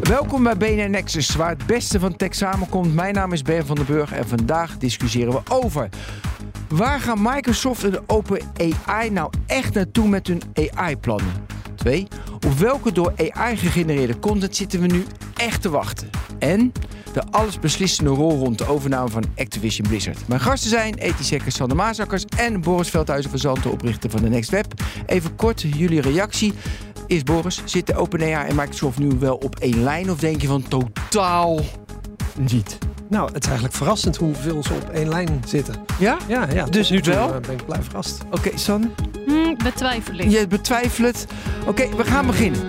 Welkom bij BNN Nexus, waar het beste van tech samenkomt. Mijn naam is Ben van den Burg en vandaag discussiëren we over... waar gaan Microsoft en OpenAI nou echt naartoe met hun AI-plannen? Twee, op welke door AI gegenereerde content zitten we nu echt te wachten? En de allesbeslissende rol rond de overname van Activision Blizzard. Mijn gasten zijn ethisch hacker Sander Maasakkers en Boris Veldhuizen van Zanten, oprichter van de Next Web. Even kort jullie reactie. Is Boris, zitten OpenAI en Microsoft nu wel op één lijn of denk je van totaal niet? Nou, het is eigenlijk verrassend hoeveel ze op één lijn zitten. Ja? Ja, ja Dus nu toe, wel? eh, ben ik blij verrast. Oké, San, Hmm, betwijfeling. je betwijfelt het. Oké, we gaan beginnen.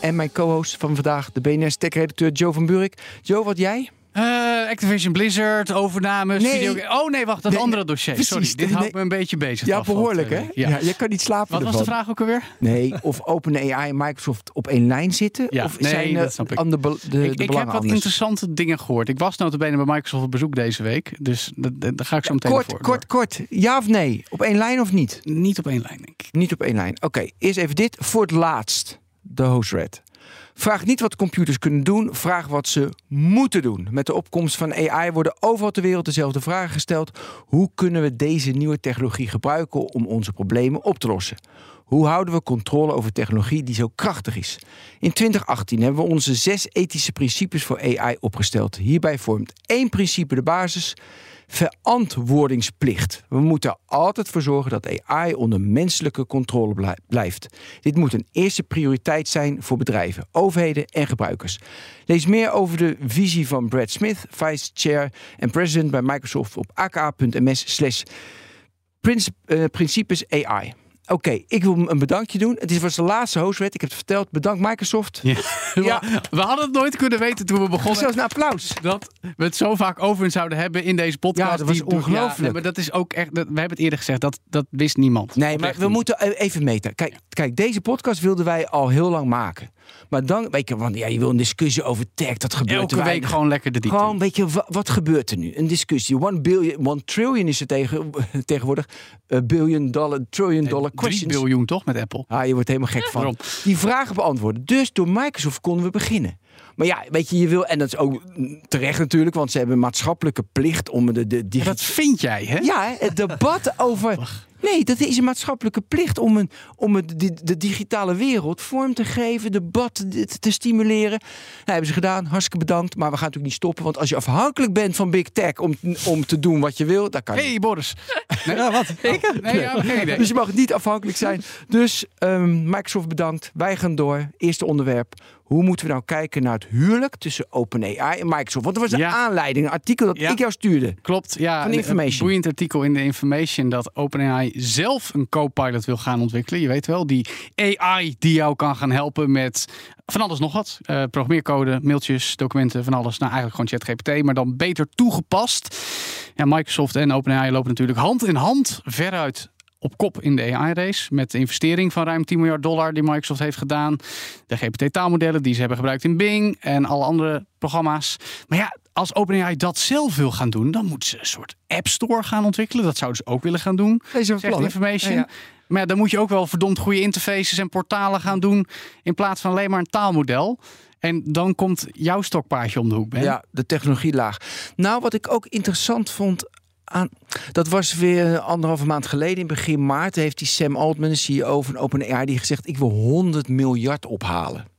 En mijn co-host van vandaag, de BNS Tech-redacteur Joe van Buurik. Joe, wat jij? Eh, Activision Blizzard, overnames, Nee. Oh nee, wacht, dat Nee, andere dossier. precies. Sorry, dit Nee. houdt me een beetje bezig. Ja, behoorlijk hè? Ja. je kan niet slapen Wat was de vraag ook alweer? Nee, of OpenAI en Microsoft op één lijn zitten? Ja, of nee, zijn dat snap ik. de, be- de, de ik ik heb wat anders? interessante dingen gehoord. Ik was notabene bij Microsoft op bezoek deze week. Dus daar ga ik zo meteen Kort, voor. kort, kort. Ja of nee? Op één lijn of niet? Niet op één lijn, denk ik. Niet op één lijn. Oké, eerst even dit. Voor het laatst, de host red. Vraag niet wat computers kunnen doen, vraag wat ze moeten doen. Met de opkomst van AI worden overal ter wereld dezelfde vragen gesteld. Hoe kunnen we deze nieuwe technologie gebruiken om onze problemen op te lossen? Hoe houden we controle over technologie die zo krachtig is? In 2018 hebben we onze zes ethische principes voor AI opgesteld. Hierbij vormt één principe de basis verantwoordingsplicht. We moeten er altijd voor zorgen dat AI onder menselijke controle blij- blijft. Dit moet een eerste prioriteit zijn voor bedrijven, overheden en gebruikers. Lees meer over de visie van Brad Smith, vice chair en president bij Microsoft op aka.ms slash eh, principes AI. Oké, ik wil een bedankje doen. Het is was de laatste hostwet. Ik heb het verteld. Bedankt Microsoft. Ja. Ja. We hadden het nooit kunnen weten toen we begonnen. Zelfs een applaus. Dat we het zo vaak over zouden hebben in deze podcast. Ja, dat was ongelooflijk. nee, maar dat is ook echt. Dat, we hebben het eerder gezegd. Dat, dat wist niemand. Nee, maar we moeten e- even meten. Kijk, kijk, deze podcast wilden wij al heel lang maken. Maar dan, weet je, want ja, je wil een discussie over tech, dat gebeurt elke te week gewoon lekker de diepte. Gewoon, weet je, wa- wat gebeurt er nu? Een discussie. One billion, one trillion is er tegen, tegenwoordig. Billion dollar, trillion dollar 3 questions. biljoen toch met Apple? Ah, je wordt helemaal gek van. Waarom? Die vragen beantwoorden. Dus door Microsoft konden we beginnen. Maar ja, weet je, je wil, en dat is ook terecht natuurlijk, want ze hebben een maatschappelijke plicht om de, de Dat vind jij, hè? ja, het debat over. Nee, dat is een maatschappelijke plicht om, een, om het, de, de digitale wereld vorm te geven, debat te, te stimuleren. Nou, hebben ze gedaan, hartstikke bedankt. Maar we gaan natuurlijk niet stoppen, want als je afhankelijk bent van Big Tech om, om te doen wat je wil, dan kan je. Hey Boris. Nee, Ja, wat? ik? Nee, ja, geen idee. Dus je mag niet afhankelijk zijn. Dus ehm, Microsoft bedankt. Wij gaan door. Eerste onderwerp. Hoe moeten we nou kijken naar het huwelijk tussen OpenAI en Microsoft? Want er was een Ja. aanleiding, een artikel dat Ja. ik jou stuurde. Klopt, ja. Van een- Information. Een boeiend artikel in de Information dat OpenAI zelf een co-pilot wil gaan ontwikkelen. Je weet wel, die AI die jou kan gaan helpen met van alles nog wat. Eh, programmeercode, mailtjes, documenten, van alles. Nou, eigenlijk gewoon ChatGPT, maar dan beter toegepast. Ja, Microsoft en OpenAI lopen natuurlijk hand in hand veruit op kop in de AI-race. Met de investering van ruim 10 miljard dollar die Microsoft heeft gedaan. De GPT-taalmodellen die ze hebben gebruikt in Bing en alle andere programma's. Maar ja, als OpenAI dat zelf wil gaan doen, dan moeten ze een soort App Store gaan ontwikkelen. Dat zouden ze ook willen gaan doen. Deze plannen. Information. Ja, ja. Maar ja, dan moet je ook wel verdomd goede interfaces en portalen gaan doen. In plaats van alleen maar een taalmodel. En dan komt jouw stokpaardje om de hoek, Ben. Ja, de technologielaag. Nou, wat ik ook interessant vond Dat was weer anderhalve maand geleden, in begin maart, heeft die Sam Altman, CEO van OpenAI, die gezegd: Ik wil 100 miljard ophalen.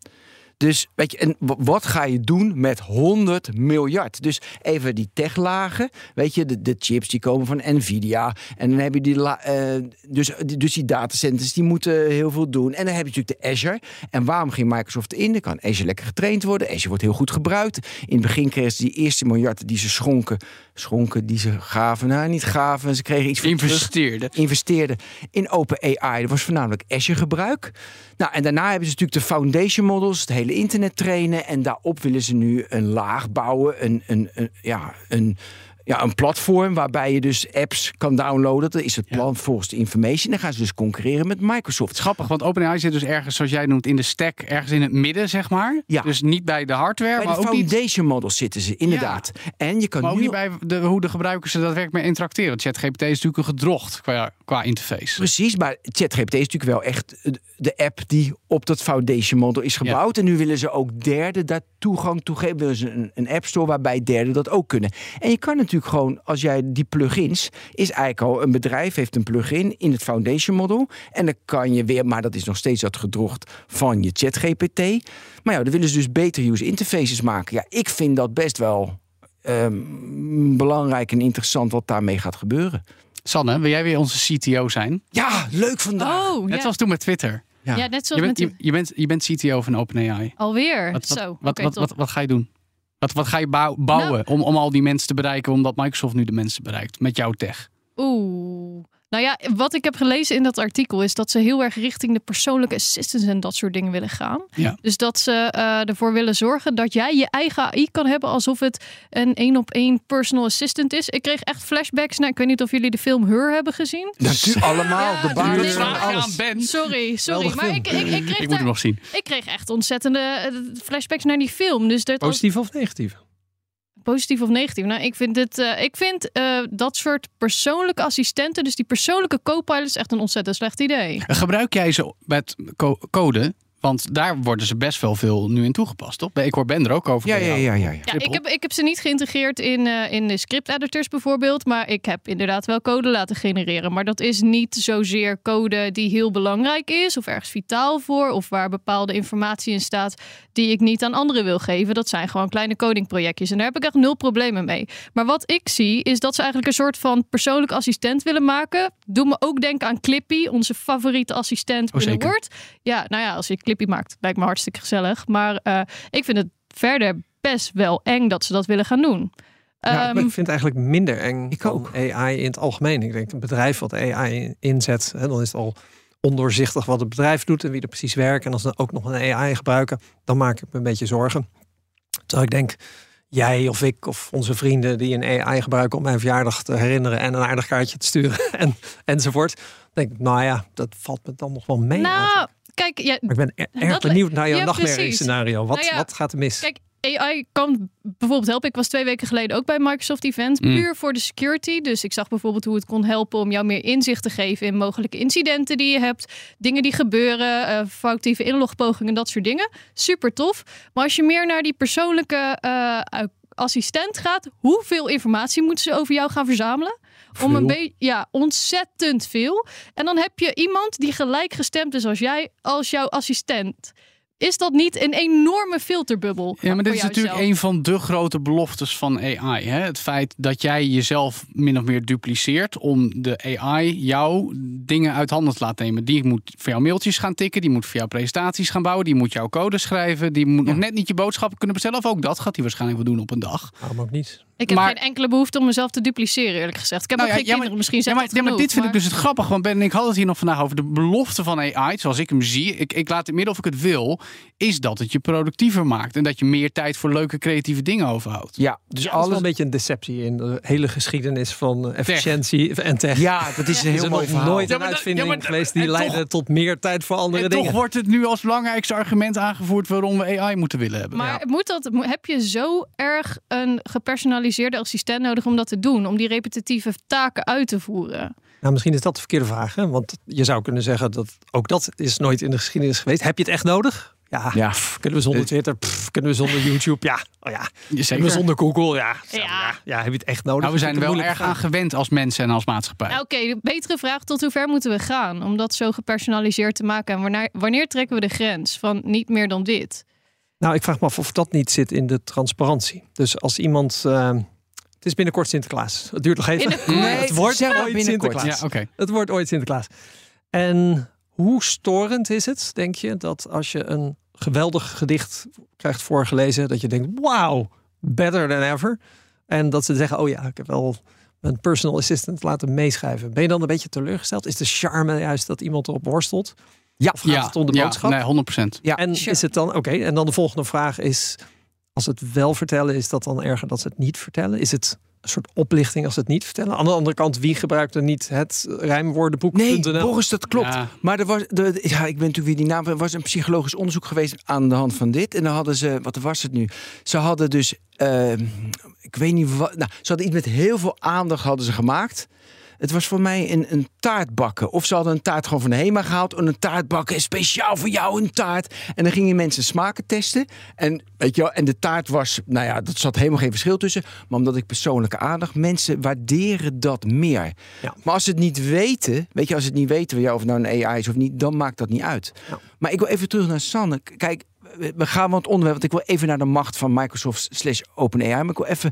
Dus weet je, en wat ga je doen met 100 miljard? Dus even die techlagen, weet je, de, de chips die komen van Nvidia. En dan heb je die, eh, dus, dus die datacenters, die moeten heel veel doen. En dan heb je natuurlijk de Azure. En waarom ging Microsoft in? Dan kan Azure lekker getraind worden. Azure wordt heel goed gebruikt. In het begin kregen ze die eerste miljard die ze schonken. Schonken, die ze gaven. Nou, niet gaven. Ze kregen iets voor terug Investeerde. investeerden in OpenAI. Dat was voornamelijk Azure gebruik. Nou, en daarna hebben ze natuurlijk de foundation models, het hele internet trainen. En daarop willen ze nu een laag bouwen, een, een, een, ja, een, ja, een platform waarbij je dus apps kan downloaden. Dat is het plan volgens de information. Dan gaan ze dus concurreren met Microsoft. Grappig, want OpenAI zit dus ergens, zoals jij noemt, in de stack, ergens in het midden, zeg maar. Ja. Dus niet bij de hardware, Bij maar de ook niet, foundation models zitten ze, inderdaad. En je kan maar ook nu niet bij de, hoe de gebruikers er daadwerkelijk mee interacteren. Want ChatGPT is natuurlijk een gedrocht qua qua interface. Precies, maar ChatGPT is natuurlijk wel echt de app die op dat foundation model is gebouwd. En nu willen ze ook derden daar toegang toe geven. Willen ze een, een app store waarbij derden dat ook kunnen. En je kan natuurlijk gewoon, als jij die plugins, is eigenlijk al een bedrijf heeft een plugin in het foundation model. En dan kan je weer, maar dat is nog steeds dat gedrocht van je ChatGPT. Maar ja, dan willen ze dus beter user interfaces maken. Ja, ik vind dat best wel um, belangrijk en interessant wat daarmee gaat gebeuren. Sanne, wil jij weer onze CTO zijn? Ja, leuk vandaag. Oh, Net ja. zoals toen met Twitter. Ja, net zoals Je bent, met je, je bent, je bent CTO van OpenAI. alweer. Wat, wat, Zo. wat, wat, wat, wat ga je doen? Wat, wat ga je bouw- bouwen Nou- om, om al die mensen te bereiken, omdat Microsoft nu de mensen bereikt met jouw tech? Oeh. Nou ja, wat ik heb gelezen in dat artikel is dat ze heel erg richting de persoonlijke assistants en dat soort dingen willen gaan. Ja. Dus dat ze eh, ervoor willen zorgen dat jij je eigen AI kan hebben alsof het een één op één personal assistant is. Ik kreeg echt flashbacks naar, ik weet niet of jullie de film Her hebben gezien. Natuurlijk allemaal, Ja, de alles. Ben. Sorry, sorry. Maar ik, ik, ik, kreeg Ik moet hem nog zien. ik kreeg echt ontzettende eh, flashbacks naar die film. Dus dat Positief of negatief? Positief of negatief? Nou, ik vind, dit, eh, ik vind eh, dat soort persoonlijke assistenten, dus die persoonlijke co-pilots, echt een ontzettend slecht idee. Gebruik jij ze met co- code? Want daar worden ze best wel veel nu in toegepast, toch? Ik hoor Ben er ook over. Ja, ja, ja, ja. ja. Ik heb, ik heb ze niet geïntegreerd in, eh, in de script editors bijvoorbeeld. Maar ik heb inderdaad wel code laten genereren. Maar dat is niet zozeer code die heel belangrijk is. Of ergens vitaal voor. Of waar bepaalde informatie in staat die ik niet aan anderen wil geven. Dat zijn gewoon kleine codingprojectjes. En daar heb ik echt nul problemen mee. Maar wat ik zie is dat ze eigenlijk een soort van persoonlijk assistent willen maken. Doe me ook denken aan Clippy, onze favoriete assistent Oh, binnen zeker. Word. Ja, nou ja, als je Clippy maakt, lijkt me hartstikke gezellig. Maar eh, ik vind het verder best wel eng dat ze dat willen gaan doen. Ja, Ehm, ik vind het eigenlijk minder eng Ik ook. AI in het algemeen. Ik denk een bedrijf wat AI inzet, hè, dan is het al ondoorzichtig wat het bedrijf doet en wie er precies werkt. En als ze dan ook nog een AI gebruiken, dan maak ik me een beetje zorgen. Terwijl ik denk, jij of ik of onze vrienden die een AI gebruiken om mijn verjaardag te herinneren en een aardig kaartje te sturen en, enzovoort. Dan denk ik, nou ja, dat valt me dan nog wel mee. nou, eigenlijk. Kijk, ja, ik ben er- erg benieuwd naar jouw Ja, nachtmerrie precies. scenario. Wat, Nou ja, wat gaat er mis? Kijk, AI kan bijvoorbeeld helpen. Ik was twee weken geleden ook bij Microsoft Event. Mm. Puur voor de security. Dus ik zag bijvoorbeeld hoe het kon helpen om jou meer inzicht te geven in mogelijke incidenten die je hebt. Dingen die gebeuren, eh, foutieve inlogpogingen, dat soort dingen. Super tof. Maar als je meer naar die persoonlijke eh, assistent gaat, hoeveel informatie moeten ze over jou gaan verzamelen? Om een beetje, ja, ontzettend veel. En dan heb je iemand die gelijk gestemd is als jij, als jouw assistent. Is dat niet een enorme filterbubbel? Ja, maar dit is natuurlijk een van de grote beloftes van AI. Hè? Het feit dat jij jezelf min of meer dupliceert om de AI jou dingen uit handen te laten nemen. Die moet voor jou mailtjes gaan tikken, die moet voor jou presentaties gaan bouwen, die moet jouw code schrijven, die moet nog net niet je boodschappen kunnen bestellen. Of ook dat gaat hij waarschijnlijk wel doen op een dag. Waarom ook niet? Ik heb Maar- geen enkele behoefte om mezelf te dupliceren, eerlijk gezegd. Ik heb Nou ook ja, geen ja, maar- kinderen, misschien Ja, zijn ja, maar genoeg, dit vind ik dus het grappige. Want Ben en ik hadden het hier nog vandaag over de belofte van AI. Zoals ik hem zie. Ik, ik laat het midden of ik het wil. Is dat het je productiever maakt. En dat je meer tijd voor leuke creatieve dingen overhoudt. Ja, dus Ja, is wel alles. een beetje een deceptie in de hele geschiedenis van eh, efficiëntie en tech. Ja, dat is een Er heel is mooi nog verhaal. nooit Ja, een dat- uitvinding ja, maar- geweest die toch- leidde tot meer tijd voor andere En dingen. toch wordt het nu als belangrijkste argument aangevoerd waarom we AI moeten willen hebben. Maar moet dat, heb je zo erg een gepersonaliseerde assistent nodig om dat te doen? Om die repetitieve taken uit te voeren? Nou, misschien is dat de verkeerde vraag. Hè? Want je zou kunnen zeggen dat ook dat is nooit in de geschiedenis geweest. Heb je het echt nodig? Ja, Ja. pff, kunnen we zonder Twitter? Pff, kunnen we zonder YouTube? Ja, oh ja. Kunnen Zeker. we zonder Google? Ja. Ja. ja. ja. heb je het echt nodig? Nou, we zijn er wel erg aan gewend als mensen en als maatschappij. Nou, Oké, de betere vraag, tot hoe ver moeten we gaan? Om dat zo gepersonaliseerd te maken. En wanneer, wanneer trekken we de grens van niet meer dan dit? Nou, ik vraag me af of dat niet zit in de transparantie. Dus als iemand. eh, het is binnenkort Sinterklaas. Het duurt nog even. Nee, het wordt ooit binnenkort. Sinterklaas. ja, oké. Het wordt ooit Sinterklaas. En hoe storend is het, denk je, dat als je een geweldig gedicht krijgt voorgelezen, dat je denkt, wauw, better than ever. En dat ze zeggen, oh ja, ik heb wel mijn personal assistant laten meeschrijven. Ben je dan een beetje teleurgesteld? Is de charme juist dat iemand erop worstelt? Ja, Of gaat Ja, het om de ja, boodschap? nee, 100%. Ja, en sure. is het dan, oké, en dan de volgende vraag is, als het wel vertellen, is dat dan erger dat ze het niet vertellen? Is het een soort oplichting als ze het niet vertellen? Aan de andere kant, wie gebruikt er niet het rijmwoordenboek.nl? Nee, Boris, dat klopt. Ja. Maar er was, de, ja, ik ben natuurlijk weer die naam. Er was een psychologisch onderzoek geweest aan de hand van dit. En dan hadden ze, wat was het nu? Ze hadden dus, eh, ik weet niet wat. Nou, ze hadden iets met heel veel aandacht hadden ze gemaakt. Het was voor mij een, een taart bakken. Of ze hadden een taart gewoon van de HEMA gehaald. En een taart bakken speciaal voor jou een taart. En dan gingen mensen smaken testen. En, weet je wel, en de taart was, nou ja, dat zat helemaal geen verschil tussen. Maar omdat ik persoonlijke aandacht, mensen waarderen dat meer. Ja. Maar als ze het niet weten, weet je, als ze het niet weten ja, of het nou een AI is of niet, dan maakt dat niet uit. Ja. Maar ik wil even terug naar Sanne. Kijk, we gaan wat onderwerp, want ik wil even naar de macht van Microsoft slash OpenAI. Maar ik wil even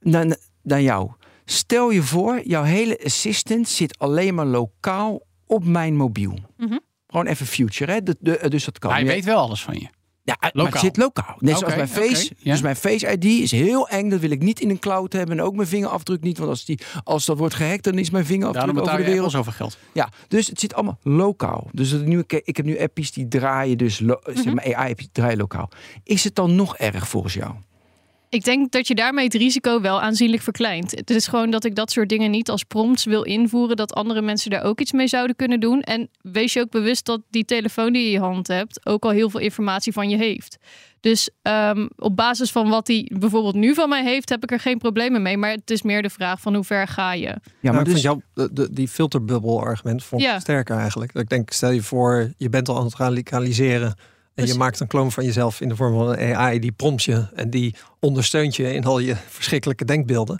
naar, naar jou. Stel je voor, jouw hele assistant zit alleen maar lokaal op mijn mobiel. Mhm. Gewoon even future, hè? De, de- dus dat kan. Hij weet wel alles van je. ja, maar lokaal. het zit lokaal. Net zoals mijn Face. Dus mijn Face ID is heel eng. Dat wil ik niet in een cloud hebben. En ook mijn vingerafdruk niet. Want als, die, als dat wordt gehackt, dan is mijn vingerafdruk Daarom over betaal de je wereld. zoveel geld. Ja, dus het zit allemaal lokaal. Dus dat nu, ik heb nu appies die draaien, dus lo- zeg maar AI-appies draaien lokaal. Is het dan nog erg volgens jou? Ik denk dat je daarmee het risico wel aanzienlijk verkleint. Het is gewoon dat ik dat soort dingen niet als prompts wil invoeren. Dat andere mensen daar ook iets mee zouden kunnen doen. En wees je ook bewust dat die telefoon die je in je hand hebt... ook al heel veel informatie van je heeft. Dus ehm, op basis van wat hij bijvoorbeeld nu van mij heeft... heb ik er geen problemen mee. Maar het is meer de vraag van hoe ver ga je? Ja, Nou, maar ik dus, jou, de, de- die filterbubbel argument vond ik Ja. sterker eigenlijk. Dat Ik denk, stel je voor, je bent al aan het radicaliseren. En Dus- je maakt een kloon van jezelf in de vorm van een AI. Die prompt je en die ondersteunt je in al je verschrikkelijke denkbeelden.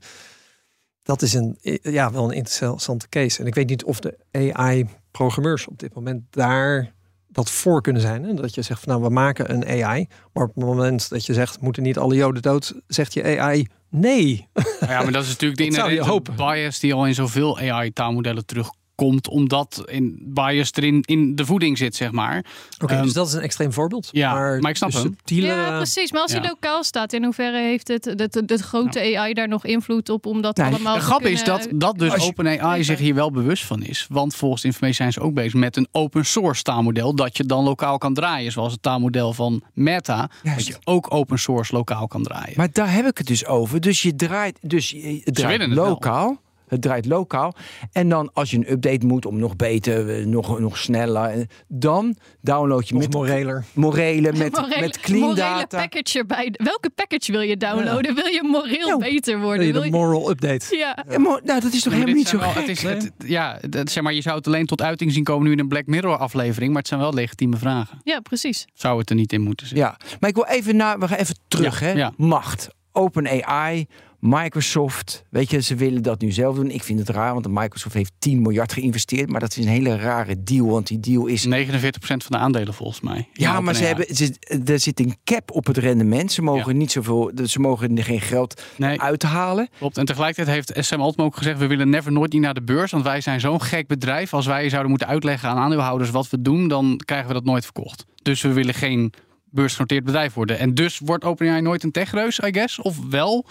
Dat is een, ja, wel een interessante case. En ik weet niet of de AI-programmeurs op dit moment daar dat voor kunnen zijn. Hè? Dat je zegt van nou, we maken een AI. Maar op het moment dat je zegt, moeten niet alle joden dood, zegt je AI nee. Nou ja, maar dat is natuurlijk de inherente hopen. bias die al in zoveel AI-taalmodellen terugkomt. Omdat in bias erin in de voeding zit, zeg maar. Oké, Ehm, dus dat is een extreem voorbeeld. ja, maar ik snap de hem. subtiele- Ja, precies. Maar als hij ja. lokaal staat, in hoeverre heeft het de, grote AI daar nog invloed op om dat Nee, allemaal De grap is dat, dat dus je- OpenAI zich hier wel bewust van is. Want volgens de informatie zijn ze ook bezig met een open source taalmodel. Dat je dan lokaal kan draaien. Zoals het taalmodel van Meta. Juist. Dat je ook open source lokaal kan draaien. maar daar heb ik het dus over. Dus je draait, dus je, het draait willen het wel. lokaal. Het draait lokaal. En dan als je een update moet om nog beter, eh, nog, nog sneller, eh, dan download je Of met moreler. morele, met, Morele- met clean morele data. package erbij. Welke package wil je downloaden? Wil je moreel Ja. beter Wil worden? je Wil de je... moral update? Ja. Ja, maar, nou, dat is toch helemaal niet zo zijn wel- gek? het is, het- ja, dat, zeg maar, je zou het alleen tot uiting zien komen nu in een Black Mirror aflevering. Maar het zijn wel legitieme vragen. ja, precies. Zou het er niet in moeten zitten? Ja, maar ik wil even naar, we gaan even terug, Ja, hè? ja. Macht. OpenAI, Microsoft, weet je, ze willen dat nu zelf doen. Ik vind het raar, want Microsoft heeft 10 miljard geïnvesteerd, maar dat is een hele rare deal, want die deal is 49% van de aandelen volgens mij. Ja, maar ze hebben, ze, er zit een cap op het rendement. Ze mogen niet zoveel, ze mogen er geen geld Nee, uithalen. klopt. En tegelijkertijd heeft SM Altman ook gezegd... we willen never nooit niet naar de beurs. Want wij zijn zo'n gek bedrijf. Als wij zouden moeten uitleggen aan aandeelhouders wat we doen... dan krijgen we dat nooit verkocht. Dus we willen geen beursgenoteerd bedrijf worden. En dus wordt OpenAI nooit een techreus, I guess. Of wel.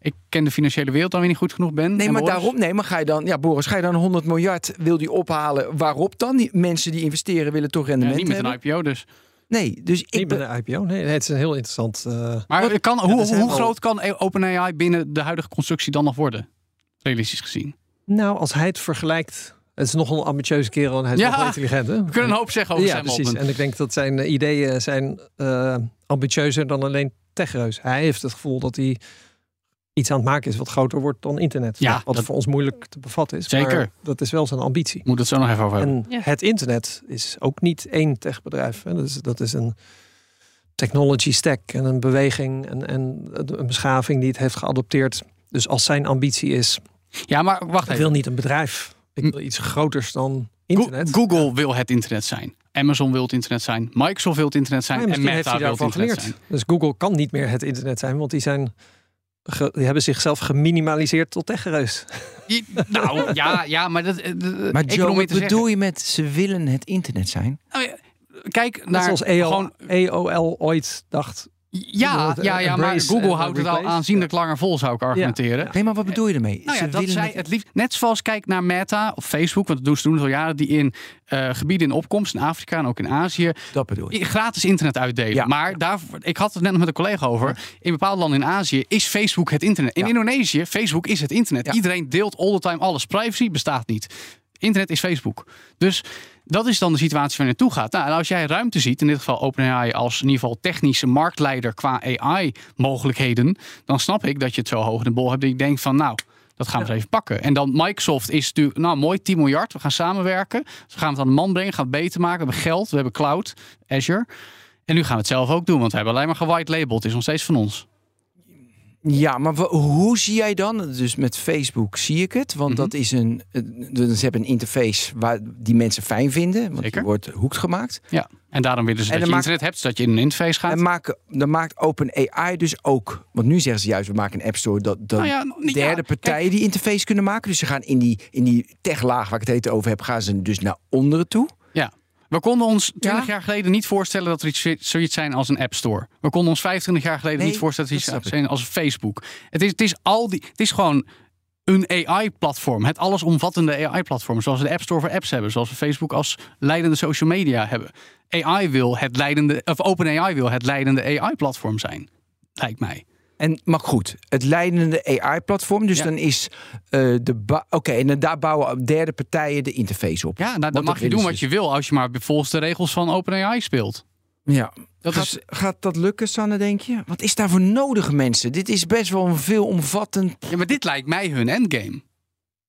Ik ken de financiële wereld dan weer niet goed genoeg ben. Nee, maar Boris? daarom, nee, maar ga je dan, ja, Boris, ga je dan 100 miljard wil die ophalen? Waarop dan? Die mensen die investeren willen toch Ja, rendement niet met hebben? een IPO dus. Nee, dus ik Niet ben, met een IPO. Nee, het is een heel interessant. eh, Maar kan, hoe, hoe wel- groot kan OpenAI binnen de huidige constructie dan nog worden? Realistisch gezien. nou, als hij het vergelijkt. Het is nogal een ambitieuze kerel en hij is Ja, intelligent. Hè? We kunnen een hoop zeggen over ja, Sam precies. Altman. En ik denk dat zijn eh, ideeën zijn eh, ambitieuzer dan alleen techreus. Hij heeft het gevoel dat hij iets aan het maken is wat groter wordt dan internet. Ja, wat dat- voor ons moeilijk te bevatten is. Zeker. Maar dat is wel zijn ambitie. Moet het zo nog even over hebben. En Ja. het internet is ook niet één techbedrijf. Hè. Dat, is, dat is een technology stack en een beweging en, en een beschaving die het heeft geadopteerd. Dus als zijn ambitie is, Ja, maar wacht ik even. wil niet een bedrijf. Ik wil iets groters dan Go- internet. Google wil het internet zijn. Amazon wil het internet zijn. Microsoft wil het internet zijn. En heeft Meta hij wil het internet geleerd. zijn. Dus Google kan niet meer het internet zijn, want die zijn ge- die hebben zichzelf geminimaliseerd tot techreus. Nou, ja, ja, maar dat... eh, de- maar ik Joe, wat zeggen- bedoel je met ze willen het internet zijn? Nou ja, Kijk Net naar zoals EO, gewoon... EOL ooit dacht. Ja, het, ja, eh, ja, maar Google en houdt het al aanzienlijk langer vol, zou ik argumenteren. Ja. Nee, maar wat bedoel je ermee? Nou ja, dat zij het liefst. Net zoals kijk naar Meta of Facebook, want dat doen ze doen het al jaren, die in eh, gebieden in opkomst, in Afrika en ook in Azië, Dat bedoel je. gratis internet uitdelen. Ja. Maar daarvoor, ik had het net nog met een collega over. In bepaalde landen in Azië is Facebook het internet. In. Indonesië, Facebook is het internet. Iedereen deelt all the time alles. Privacy bestaat niet. Internet is Facebook. Dus dat is dan de situatie waar je naartoe gaat. Nou, en als jij ruimte ziet, in dit geval OpenAI als in ieder geval technische marktleider qua AI-mogelijkheden, dan snap ik dat je het zo hoog in de bol hebt. Dat je denkt van, nou, Dat gaan we eens even pakken. En dan Microsoft is natuurlijk, nou mooi, 10 miljard. We gaan samenwerken. Dus we gaan het aan de man brengen, gaan het beter maken. We hebben geld, we hebben cloud, Azure. En nu gaan we het zelf ook doen, want we hebben alleen maar gewide labeled. Het is nog steeds van ons. Ja, maar hoe zie jij dan? Dus met Facebook zie ik het, want Mhm. dat is een. eh, Ze hebben een interface waar die mensen fijn vinden, want Zeker. wordt hoekt gemaakt. Ja. En daarom willen ze En dat je maakt- internet hebt, zodat je in een interface gaat. En maken, dan maakt OpenAI dus ook. Want nu zeggen ze juist, we maken een app store dat, dat Nou ja, niet- ja, derde kijk, partijen die interface kunnen maken. Dus ze gaan in die, in die techlaag waar ik het heet over heb, gaan ze dus naar onderen toe. We konden ons 20 Ja? jaar geleden niet voorstellen dat er iets, zoiets zijn als een App Store. We konden ons 25 jaar geleden Nee, niet voorstellen dat er iets zijn als Facebook. Het is, het is al die, het is gewoon een AI-platform. Het allesomvattende AI-platform. Zoals we de App Store voor apps hebben. Zoals we Facebook als leidende social media hebben. AI wil het leidende, of OpenAI wil het leidende AI-platform zijn. Lijkt mij. En, maar goed, het leidende AI-platform. Dus Ja. dan is eh, de. Oké, en dan daar bouwen derde partijen de interface op. Ja, nou, dan mag je doen wat je wil als je maar volgens de regels van OpenAI speelt. Ja. Dat gaat, is, gaat dat lukken, Sanne, denk je? Wat is daarvoor nodig, mensen? Dit is best wel een veelomvattend. ja, maar dit lijkt mij hun endgame.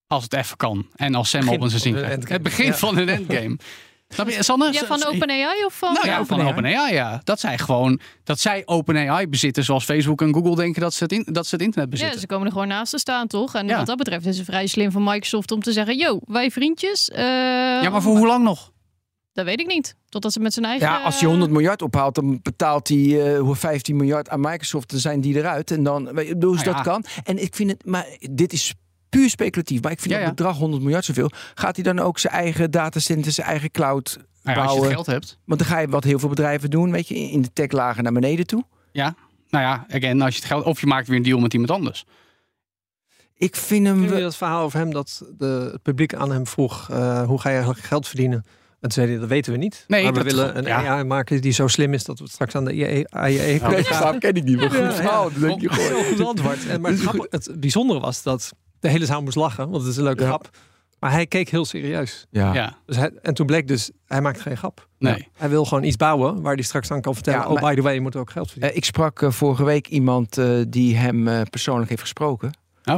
Als het even kan. En als Sam op zijn zin. Het begin Ja. van hun endgame. Snap je, Sanne? Ja, van OpenAI of van... Nou ja, Ja, van OpenAI. Ja. Dat zij gewoon, dat zij OpenAI bezitten zoals Facebook en Google denken dat ze het, in, dat ze het internet Ja, bezitten. ze komen er gewoon naast te staan, toch? En Ja. wat dat betreft is het vrij slim van Microsoft om te zeggen... Yo, wij vriendjes. eh, ja, maar voor hoe lang nog? Dat weet ik niet. Totdat ze met zijn eigen... Ja, als je 100 miljard ophaalt, dan betaalt hij eh, hoe 15 miljard aan Microsoft. Dan zijn die eruit. En dan, hoe Nou dat ja. kan. En ik vind het, maar dit is puur speculatief. Maar ik vind Ja, dat ja. bedrag 100 miljard zoveel. Gaat hij dan ook zijn eigen datacenter, zijn eigen cloud Nou ja, als je bouwen? het geld hebt. Want dan ga je wat heel veel bedrijven doen, weet je, in de techlagen naar beneden toe. Ja. Nou ja, again, als je het geld, of je maakt weer een deal met iemand anders. Ik vind hem. Jullie dat verhaal over hem dat de, het publiek aan hem vroeg: eh, hoe ga je eigenlijk geld verdienen? En toen zei hij: dat weten we niet. Nee, maar we willen een ja. AI maken die zo slim is dat we het straks aan de AI ken ik niet, maar goed Ja. Dat denk je gewoon. Heel goed antwoord. En maar het bijzondere was dat de hele zaal moest lachen, want het is een leuke Ja. grap. Maar hij keek heel serieus. Ja. Ja, Dus hij, en toen bleek dus, hij maakt geen grap. nee. Hij wil gewoon iets bouwen waar hij straks aan kan vertellen. Ja, oh, maar- by the way, je moet ook geld verdienen. Eh, ik sprak eh, vorige week iemand eh, die hem eh, persoonlijk heeft gesproken. Oh.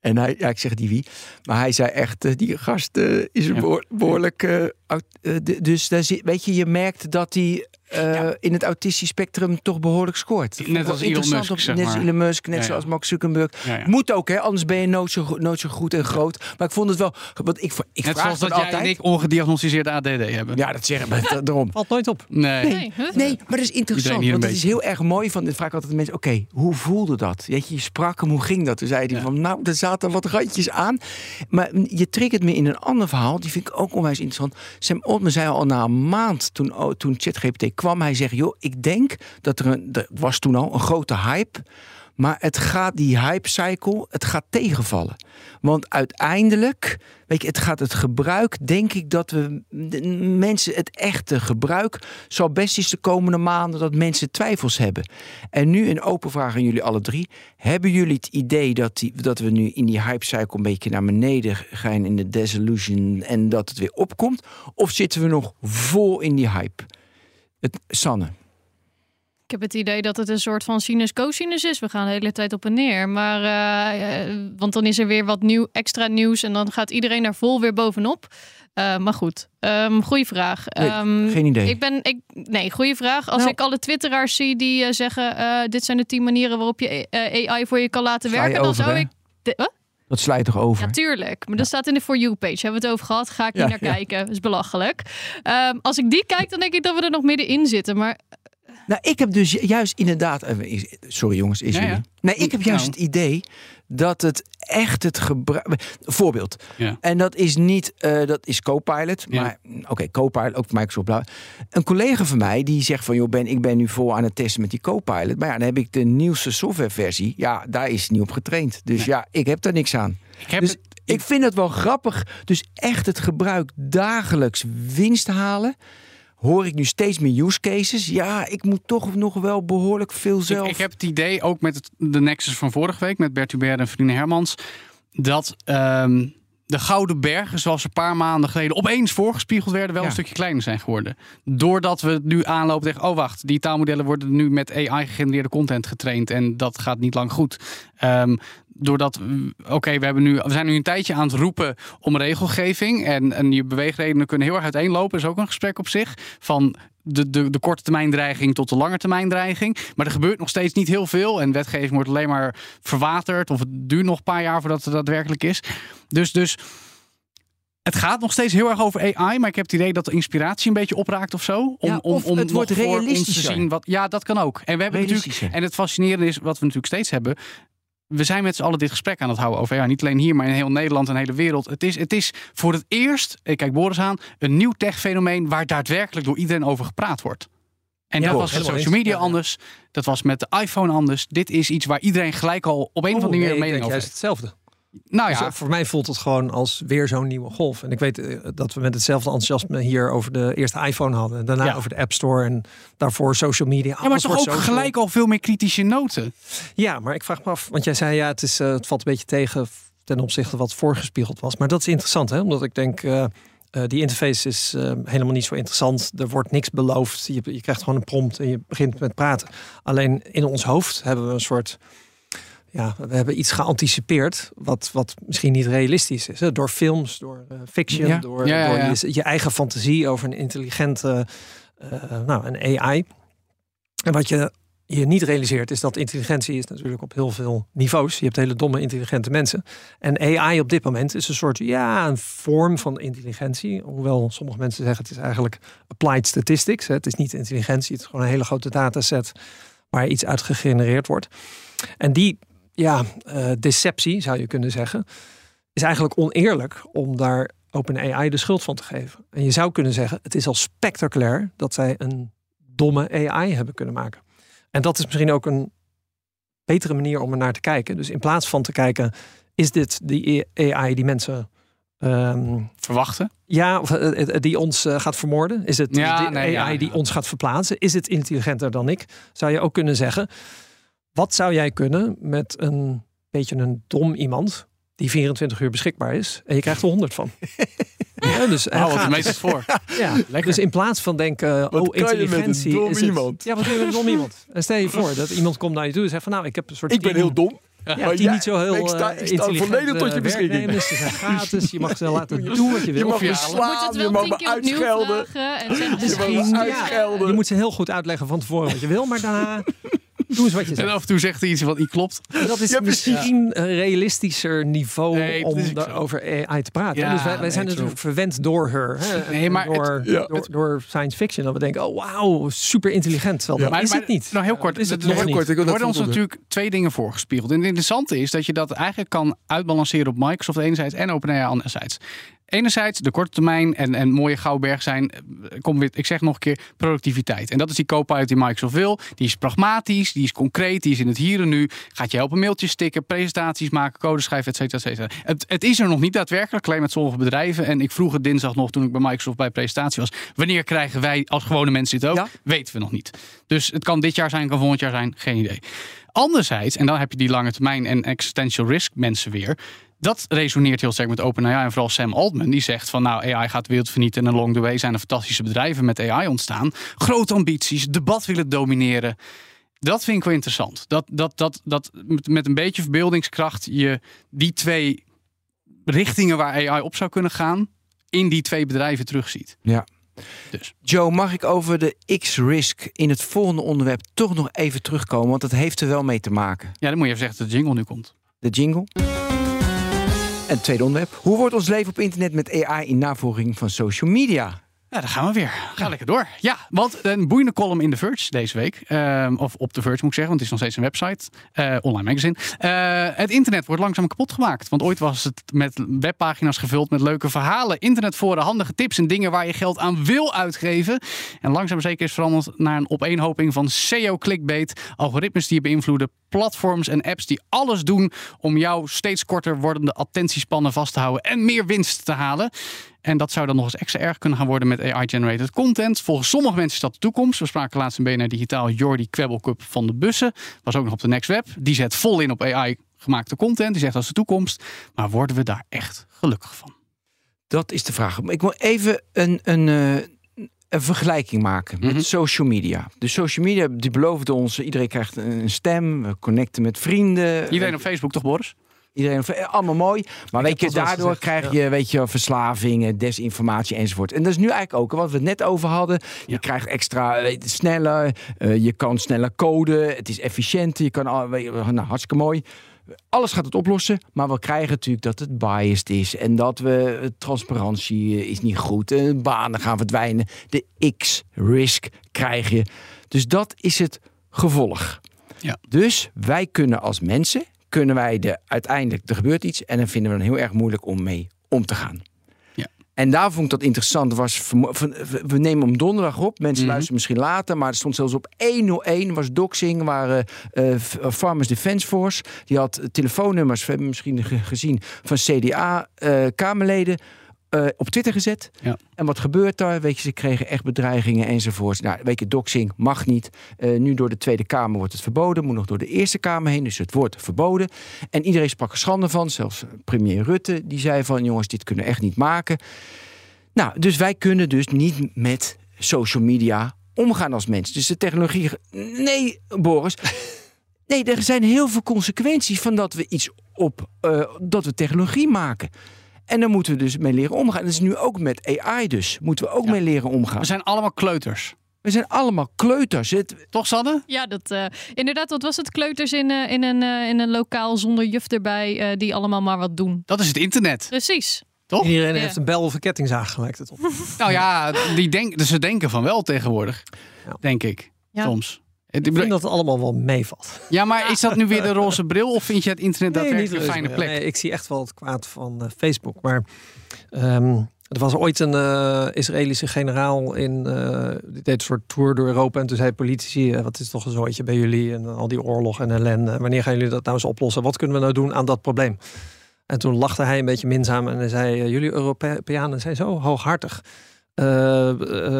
En hij, ja, ik zeg die wie, maar hij zei echt, die gast eh, is behoorlijk. eh, eh, dus daar zit, weet je, je merkt dat hij eh, Ja. in het autistisch spectrum toch behoorlijk scoort. Net als Elon interessant Musk, zeg Net als. Elon Musk, net Ja, ja. zoals Mark Zuckerberg. Ja, ja. Moet ook, hè? Anders ben je nooit zo, nooit zo goed en groot. Maar ik vond het wel, want ik, ik Net vraag zoals dat dat jij altijd. en ik ongediagnosticeerde ADD hebben. Ja, dat zeggen we daarom. Valt nooit op. Nee. Nee, huh? Nee, maar dat is interessant. Want het is heel erg mooi van. Vraag ik altijd aan mensen: oké, hoe voelde dat? Weet je, je sprak hem, hoe ging dat? Toen zei hij Ja. van: nou, er zaten wat randjes aan. Maar je triggert me in een ander verhaal. Die vind ik ook onwijs interessant. Sam Altman zei al na een maand toen, oh, toen ChatGPT kwam: hij zegt: joh, ik denk dat er een. Er was toen al een grote hype. Maar het gaat die hype cycle, het gaat tegenvallen. Want uiteindelijk, weet je, het gaat het gebruik, denk ik dat we mensen het echte gebruik zal best eens de komende maanden dat mensen twijfels hebben. En nu een open vraag aan jullie alle drie: hebben jullie het idee dat, die, dat we nu in die hype cycle een beetje naar beneden gaan in de desillusion en dat het weer opkomt? Of zitten we nog vol in die hype? Het, Sanne. Ik heb het idee dat het een soort van sinus-cosinus is. We gaan de hele tijd op en neer. Maar, eh, eh, want dan is er weer wat nieuw, extra nieuws. En dan gaat iedereen daar vol weer bovenop. Eh, maar goed, um, goede vraag. Nee, Ehm, geen idee. Ik ben, ik, nee, goede vraag. Als Nou. ik alle twitteraars zie die zeggen... dit zijn de tien manieren waarop je AI voor je kan laten werken... dan zou ik... De? Dat slijt toch over? Ja, tuurlijk. Maar dat staat in de For You-page. Hebben we het over gehad? Ga ik niet Ja, naar ja. kijken. Dat is belachelijk. Ehm, als ik die kijk, dan denk ik dat we er nog middenin zitten. Maar Nou, ik heb dus ju- juist inderdaad. eh, Sorry jongens, is Ja, jullie. ja. Nee, ik heb juist Nou. het idee dat het echt het gebruik. Voorbeeld. Ja. En dat is niet, eh, dat is Copilot. Ja. Maar mm, oké, Copilot, ook Microsoft. bla. Een collega van mij die zegt van, joh, ben, ik ben nu vol aan het testen met die Copilot. Maar ja, dan heb ik de nieuwste softwareversie. Ja, daar is het niet op getraind. Dus Nee. ja, ik heb daar niks aan. Ik heb Dus het, Ik vind het wel grappig. Dus echt het gebruik dagelijks winst halen. Hoor ik nu steeds meer use cases? Ja, ik moet toch nog wel behoorlijk veel zelf. Ik, ik heb het idee, ook met het, de Nexus van vorige week, met Bert Hubert en Vrienden Hermans, dat ehm, de Gouden Bergen, zoals een paar maanden geleden opeens voorgespiegeld werden, wel Ja. een stukje kleiner zijn geworden. Doordat we nu aanlopen tegen, oh wacht, die taalmodellen worden nu met AI gegenereerde content getraind en dat gaat niet lang goed. Ehm, doordat, mm, oké, we hebben nu, we zijn nu een tijdje aan het roepen om regelgeving. En, en je beweegredenen kunnen heel erg uiteenlopen. is ook een gesprek op zich. Van de, de, de korte termijn dreiging tot de lange termijn dreiging. Maar er gebeurt nog steeds niet heel veel. En wetgeving wordt alleen maar verwaterd. Of het duurt nog een paar jaar voordat het daadwerkelijk is. Dus, dus het gaat nog steeds heel erg over AI, maar ik heb het idee dat de inspiratie een beetje opraakt of zo. Om, Ja, om, of om het wordt ons te zien wat. Ja, dat kan ook. En we hebben natuurlijk. En het fascinerende is, wat we natuurlijk steeds hebben. We zijn met z'n allen dit gesprek aan het houden over. Ja, niet alleen hier, maar in heel Nederland en de hele wereld. Het is, het is voor het eerst, ik kijk Boris aan, een nieuw tech-fenomeen waar daadwerkelijk door iedereen over gepraat wordt. En Ja, dat was met social media Ja, anders. Dat was met de iPhone anders. Dit is iets waar iedereen gelijk al op een of andere manier een mening over juist heeft. hetzelfde. Nou Dus, ja, eh, voor mij voelt het gewoon als weer zo'n nieuwe golf. En ik weet eh, dat we met hetzelfde enthousiasme hier over de eerste iPhone hadden. En daarna Ja. over de App Store en daarvoor social media. ja, maar toch ook social. gelijk al veel meer kritische noten. Ja, maar ik vraag me af, want jij zei ja, het, is, eh, het valt een beetje tegen ten opzichte wat voorgespiegeld was. Maar dat is interessant, hè? omdat ik denk, die interface is helemaal niet zo interessant. Er wordt niks beloofd. Je, je krijgt gewoon een prompt en je begint met praten. Alleen in ons hoofd hebben we een soort. Ja, we hebben iets geanticipeerd wat, wat misschien niet realistisch is. Hè? Door films, door eh, fiction, Ja. door, Ja, ja, door je eigen fantasie over een intelligente, eh, nou, een AI. En wat je je niet realiseert is dat intelligentie is natuurlijk op heel veel niveaus. Je hebt hele domme intelligente mensen. En AI op dit moment is een soort, ja, een vorm van intelligentie. Hoewel sommige mensen zeggen het is eigenlijk applied statistics. Hè. Het is niet intelligentie, het is gewoon een hele grote dataset waar iets uit gegenereerd wordt. En die ja, eh, deceptie, zou je kunnen zeggen, is eigenlijk oneerlijk om daar OpenAI de schuld van te geven. En je zou kunnen zeggen, het is al spectaculair dat zij een domme AI hebben kunnen maken. En dat is misschien ook een betere manier om er naar te kijken. Dus in plaats van te kijken, is dit die AI die mensen ehm, Verwachten. ja, of eh, eh, die ons gaat vermoorden? Is het Ja, de nee, AI ja, ja. die ons gaat verplaatsen? Is het intelligenter dan ik? Zou je ook kunnen zeggen, wat zou jij kunnen met een beetje een dom iemand die 24 uur beschikbaar is en je krijgt er 100 van? ja, dus wat gaat- het meest voor. ja, dus in plaats van denken, Wat oh, kan je met een intelligentie dom is het- iemand? Ja, wat kun je met een dom iemand? En stel je voor dat iemand komt naar je toe en zegt van, nou, ik heb een soort Ik ben team- heel dom. ja, Maar die niet zo heel ik sta- eh, ik sta intelligent, volledig tot je eh, beschikking. werknemers. Ze zijn gratis. Je mag ze laten doen wat je wil. Je mag me Of ja, Je moet slaan, het je wel mag me uitschelden. Je mag me uitschelden. Je moet ze heel goed uitleggen van tevoren wat je wil, maar daarna doen ze wat je En zegt. af en toe zegt hij iets wat niet klopt. En dat is Ja, misschien een realistischer niveau Nee, om is ook zo. over AI te praten. Ja, dus wij, wij nee, zijn true. natuurlijk verwend door haar. Hè? Nee, maar door, het- ja. door, door science fiction. Dat we denken, oh wauw, super intelligent. Ja. dat is het niet. Nou, heel kort. Is het Er- nog niet. kort, ik worden ons natuurlijk twee dingen voorgespiegeld. En het interessante is dat je dat eigenlijk kan uitbalanceren op Microsoft enerzijds en OpenAI anderzijds. Enerzijds de korte termijn en, en mooie gouwberg zijn, eh, kom weer, ik zeg nog een keer, productiviteit. En dat is die Copilot die Microsoft wil. Die is pragmatisch, die is concreet, die is in het hier en nu. Gaat je helpen mailtjes stikken, presentaties maken, code schrijven, et cetera, et cetera. Het, het is er nog niet daadwerkelijk, alleen met sommige bedrijven. En ik vroeg het dinsdag nog toen ik bij Microsoft bij presentatie was. Wanneer krijgen wij als gewone mensen dit ook? Ja. Weten we nog niet. Dus het kan dit jaar zijn, kan volgend jaar zijn, geen idee. Anderzijds, en dan heb je die lange termijn en existential risk mensen weer. Dat resoneert heel sterk met OpenAI en vooral Sam Altman. Die zegt van nou, AI gaat de wereld vernieten en along the way zijn er fantastische bedrijven met AI ontstaan. Grote ambities, debat willen domineren. Dat vind ik wel interessant. Dat, dat, dat, dat met, met een beetje verbeeldingskracht je die twee richtingen waar AI op zou kunnen gaan, in die twee bedrijven terugziet. Ja. Dus. Joe, mag ik over de X-Risk in het volgende onderwerp toch nog even terugkomen? Want dat heeft er wel mee te maken. Ja, dan moet je even zeggen dat de jingle nu komt. De jingle. En tweede onderwerp. Hoe wordt ons leven op internet met AI in navolging van social media? Ja, daar gaan we weer. Ga lekker door. Ja, want een boeiende column in The Verge deze week. Ehm, of op The Verge moet ik zeggen, want het is nog steeds een website. eh, online magazine. Eh, het internet wordt langzaam kapot gemaakt. Want ooit was het met webpagina's gevuld met leuke verhalen. Internetforen, handige tips en dingen waar je geld aan wil uitgeven. En langzaam zeker is veranderd naar een opeenhoping van SEO-clickbait. Algoritmes die je beïnvloeden. Platforms en apps die alles doen om jouw steeds korter wordende attentiespannen vast te houden. En meer winst te halen. En dat zou dan nog eens extra erg kunnen gaan worden met AI-generated content. Volgens sommige mensen is dat de toekomst. We spraken laatst in BNR Digitaal Jordi Kwebbelcup van de bussen. Was ook nog op de Next Web. Die zet vol in op AI-gemaakte content. Die zegt dat is de toekomst. Maar worden we daar echt gelukkig van? Dat is de vraag. Ik wil even een, een, eh, een vergelijking maken met Mhm. social media. De social media die beloofden ons, iedereen krijgt een stem, we connecten met vrienden. Iedereen op Facebook toch, Boris? Iedereen, eh, allemaal mooi. Maar weet je, daardoor gezegd, krijg je, weet je, verslavingen, desinformatie enzovoort. En dat is nu eigenlijk ook wat we het net over hadden. Je Ja. krijgt extra eh, sneller, eh, je kan sneller coden, het is efficiënter, je kan al, weet nou, hartstikke mooi. Alles gaat het oplossen, maar we krijgen natuurlijk dat het biased is en dat we transparantie is niet goed, eh, banen gaan verdwijnen, de X-risk krijg je. Dus dat is het gevolg. Ja. Dus wij kunnen als mensen, kunnen wij de uiteindelijk, er gebeurt iets en dan vinden we het heel erg moeilijk om mee om te gaan. Ja. En daar vond ik dat interessant. Was, we nemen hem donderdag op. Mensen Mhm. luisteren misschien later. Maar er stond zelfs op 101 was doxing. Waren eh, eh, Farmers Defence Force. Die had telefoonnummers, we hebben misschien ge- gezien, van CDA-Kamerleden. Eh, op Twitter gezet. Ja. En wat gebeurt daar? Weet je, ze kregen echt bedreigingen enzovoorts. Nou, weet je, doxing mag niet. Eh, nu door de Tweede Kamer wordt het verboden. Moet nog door de Eerste Kamer heen. Dus het wordt verboden. En iedereen sprak er schande van. Zelfs premier Rutte die zei van... jongens, dit kunnen we echt niet maken. Nou, dus wij kunnen dus niet met social media omgaan als mens. Dus de technologie... Nee, Boris. Nee, er zijn heel veel consequenties van dat we iets op... eh, dat we technologie maken. En daar moeten we dus mee leren omgaan. Dat is nu ook met AI dus. Moeten we ook Ja. mee leren omgaan. We zijn allemaal kleuters. We zijn allemaal kleuters. Het, Toch, Sanne? Ja, dat, eh, inderdaad, wat was het? Kleuters in, eh, in, een, eh, in een lokaal zonder juf erbij, eh, die allemaal maar wat doen. Dat is het internet. Precies. Toch? Iedereen Ja. heeft een bel of een kettingzaag lijkt het op. Nou ja, die denk, dus ze denken van wel tegenwoordig. Ja. Denk ik. Ja. Soms. Ik vind dat het allemaal wel meevalt. Ja, maar is dat nu weer de roze bril? Of vind je het internet daadwerkelijk een fijne plek? Nee, ik zie echt wel het kwaad van eh, Facebook. Maar ehm, er was ooit een eh, Israëlische generaal in. eh, die deed een soort tour door Europa. En toen zei politici: wat is toch een zooitje bij jullie? En al die oorlog en ellende. Wanneer gaan jullie dat nou eens oplossen? Wat kunnen we nou doen aan dat probleem? En toen lachte hij een beetje minzaam en hij zei: Jullie Europeanen zijn zo hooghartig. Eh,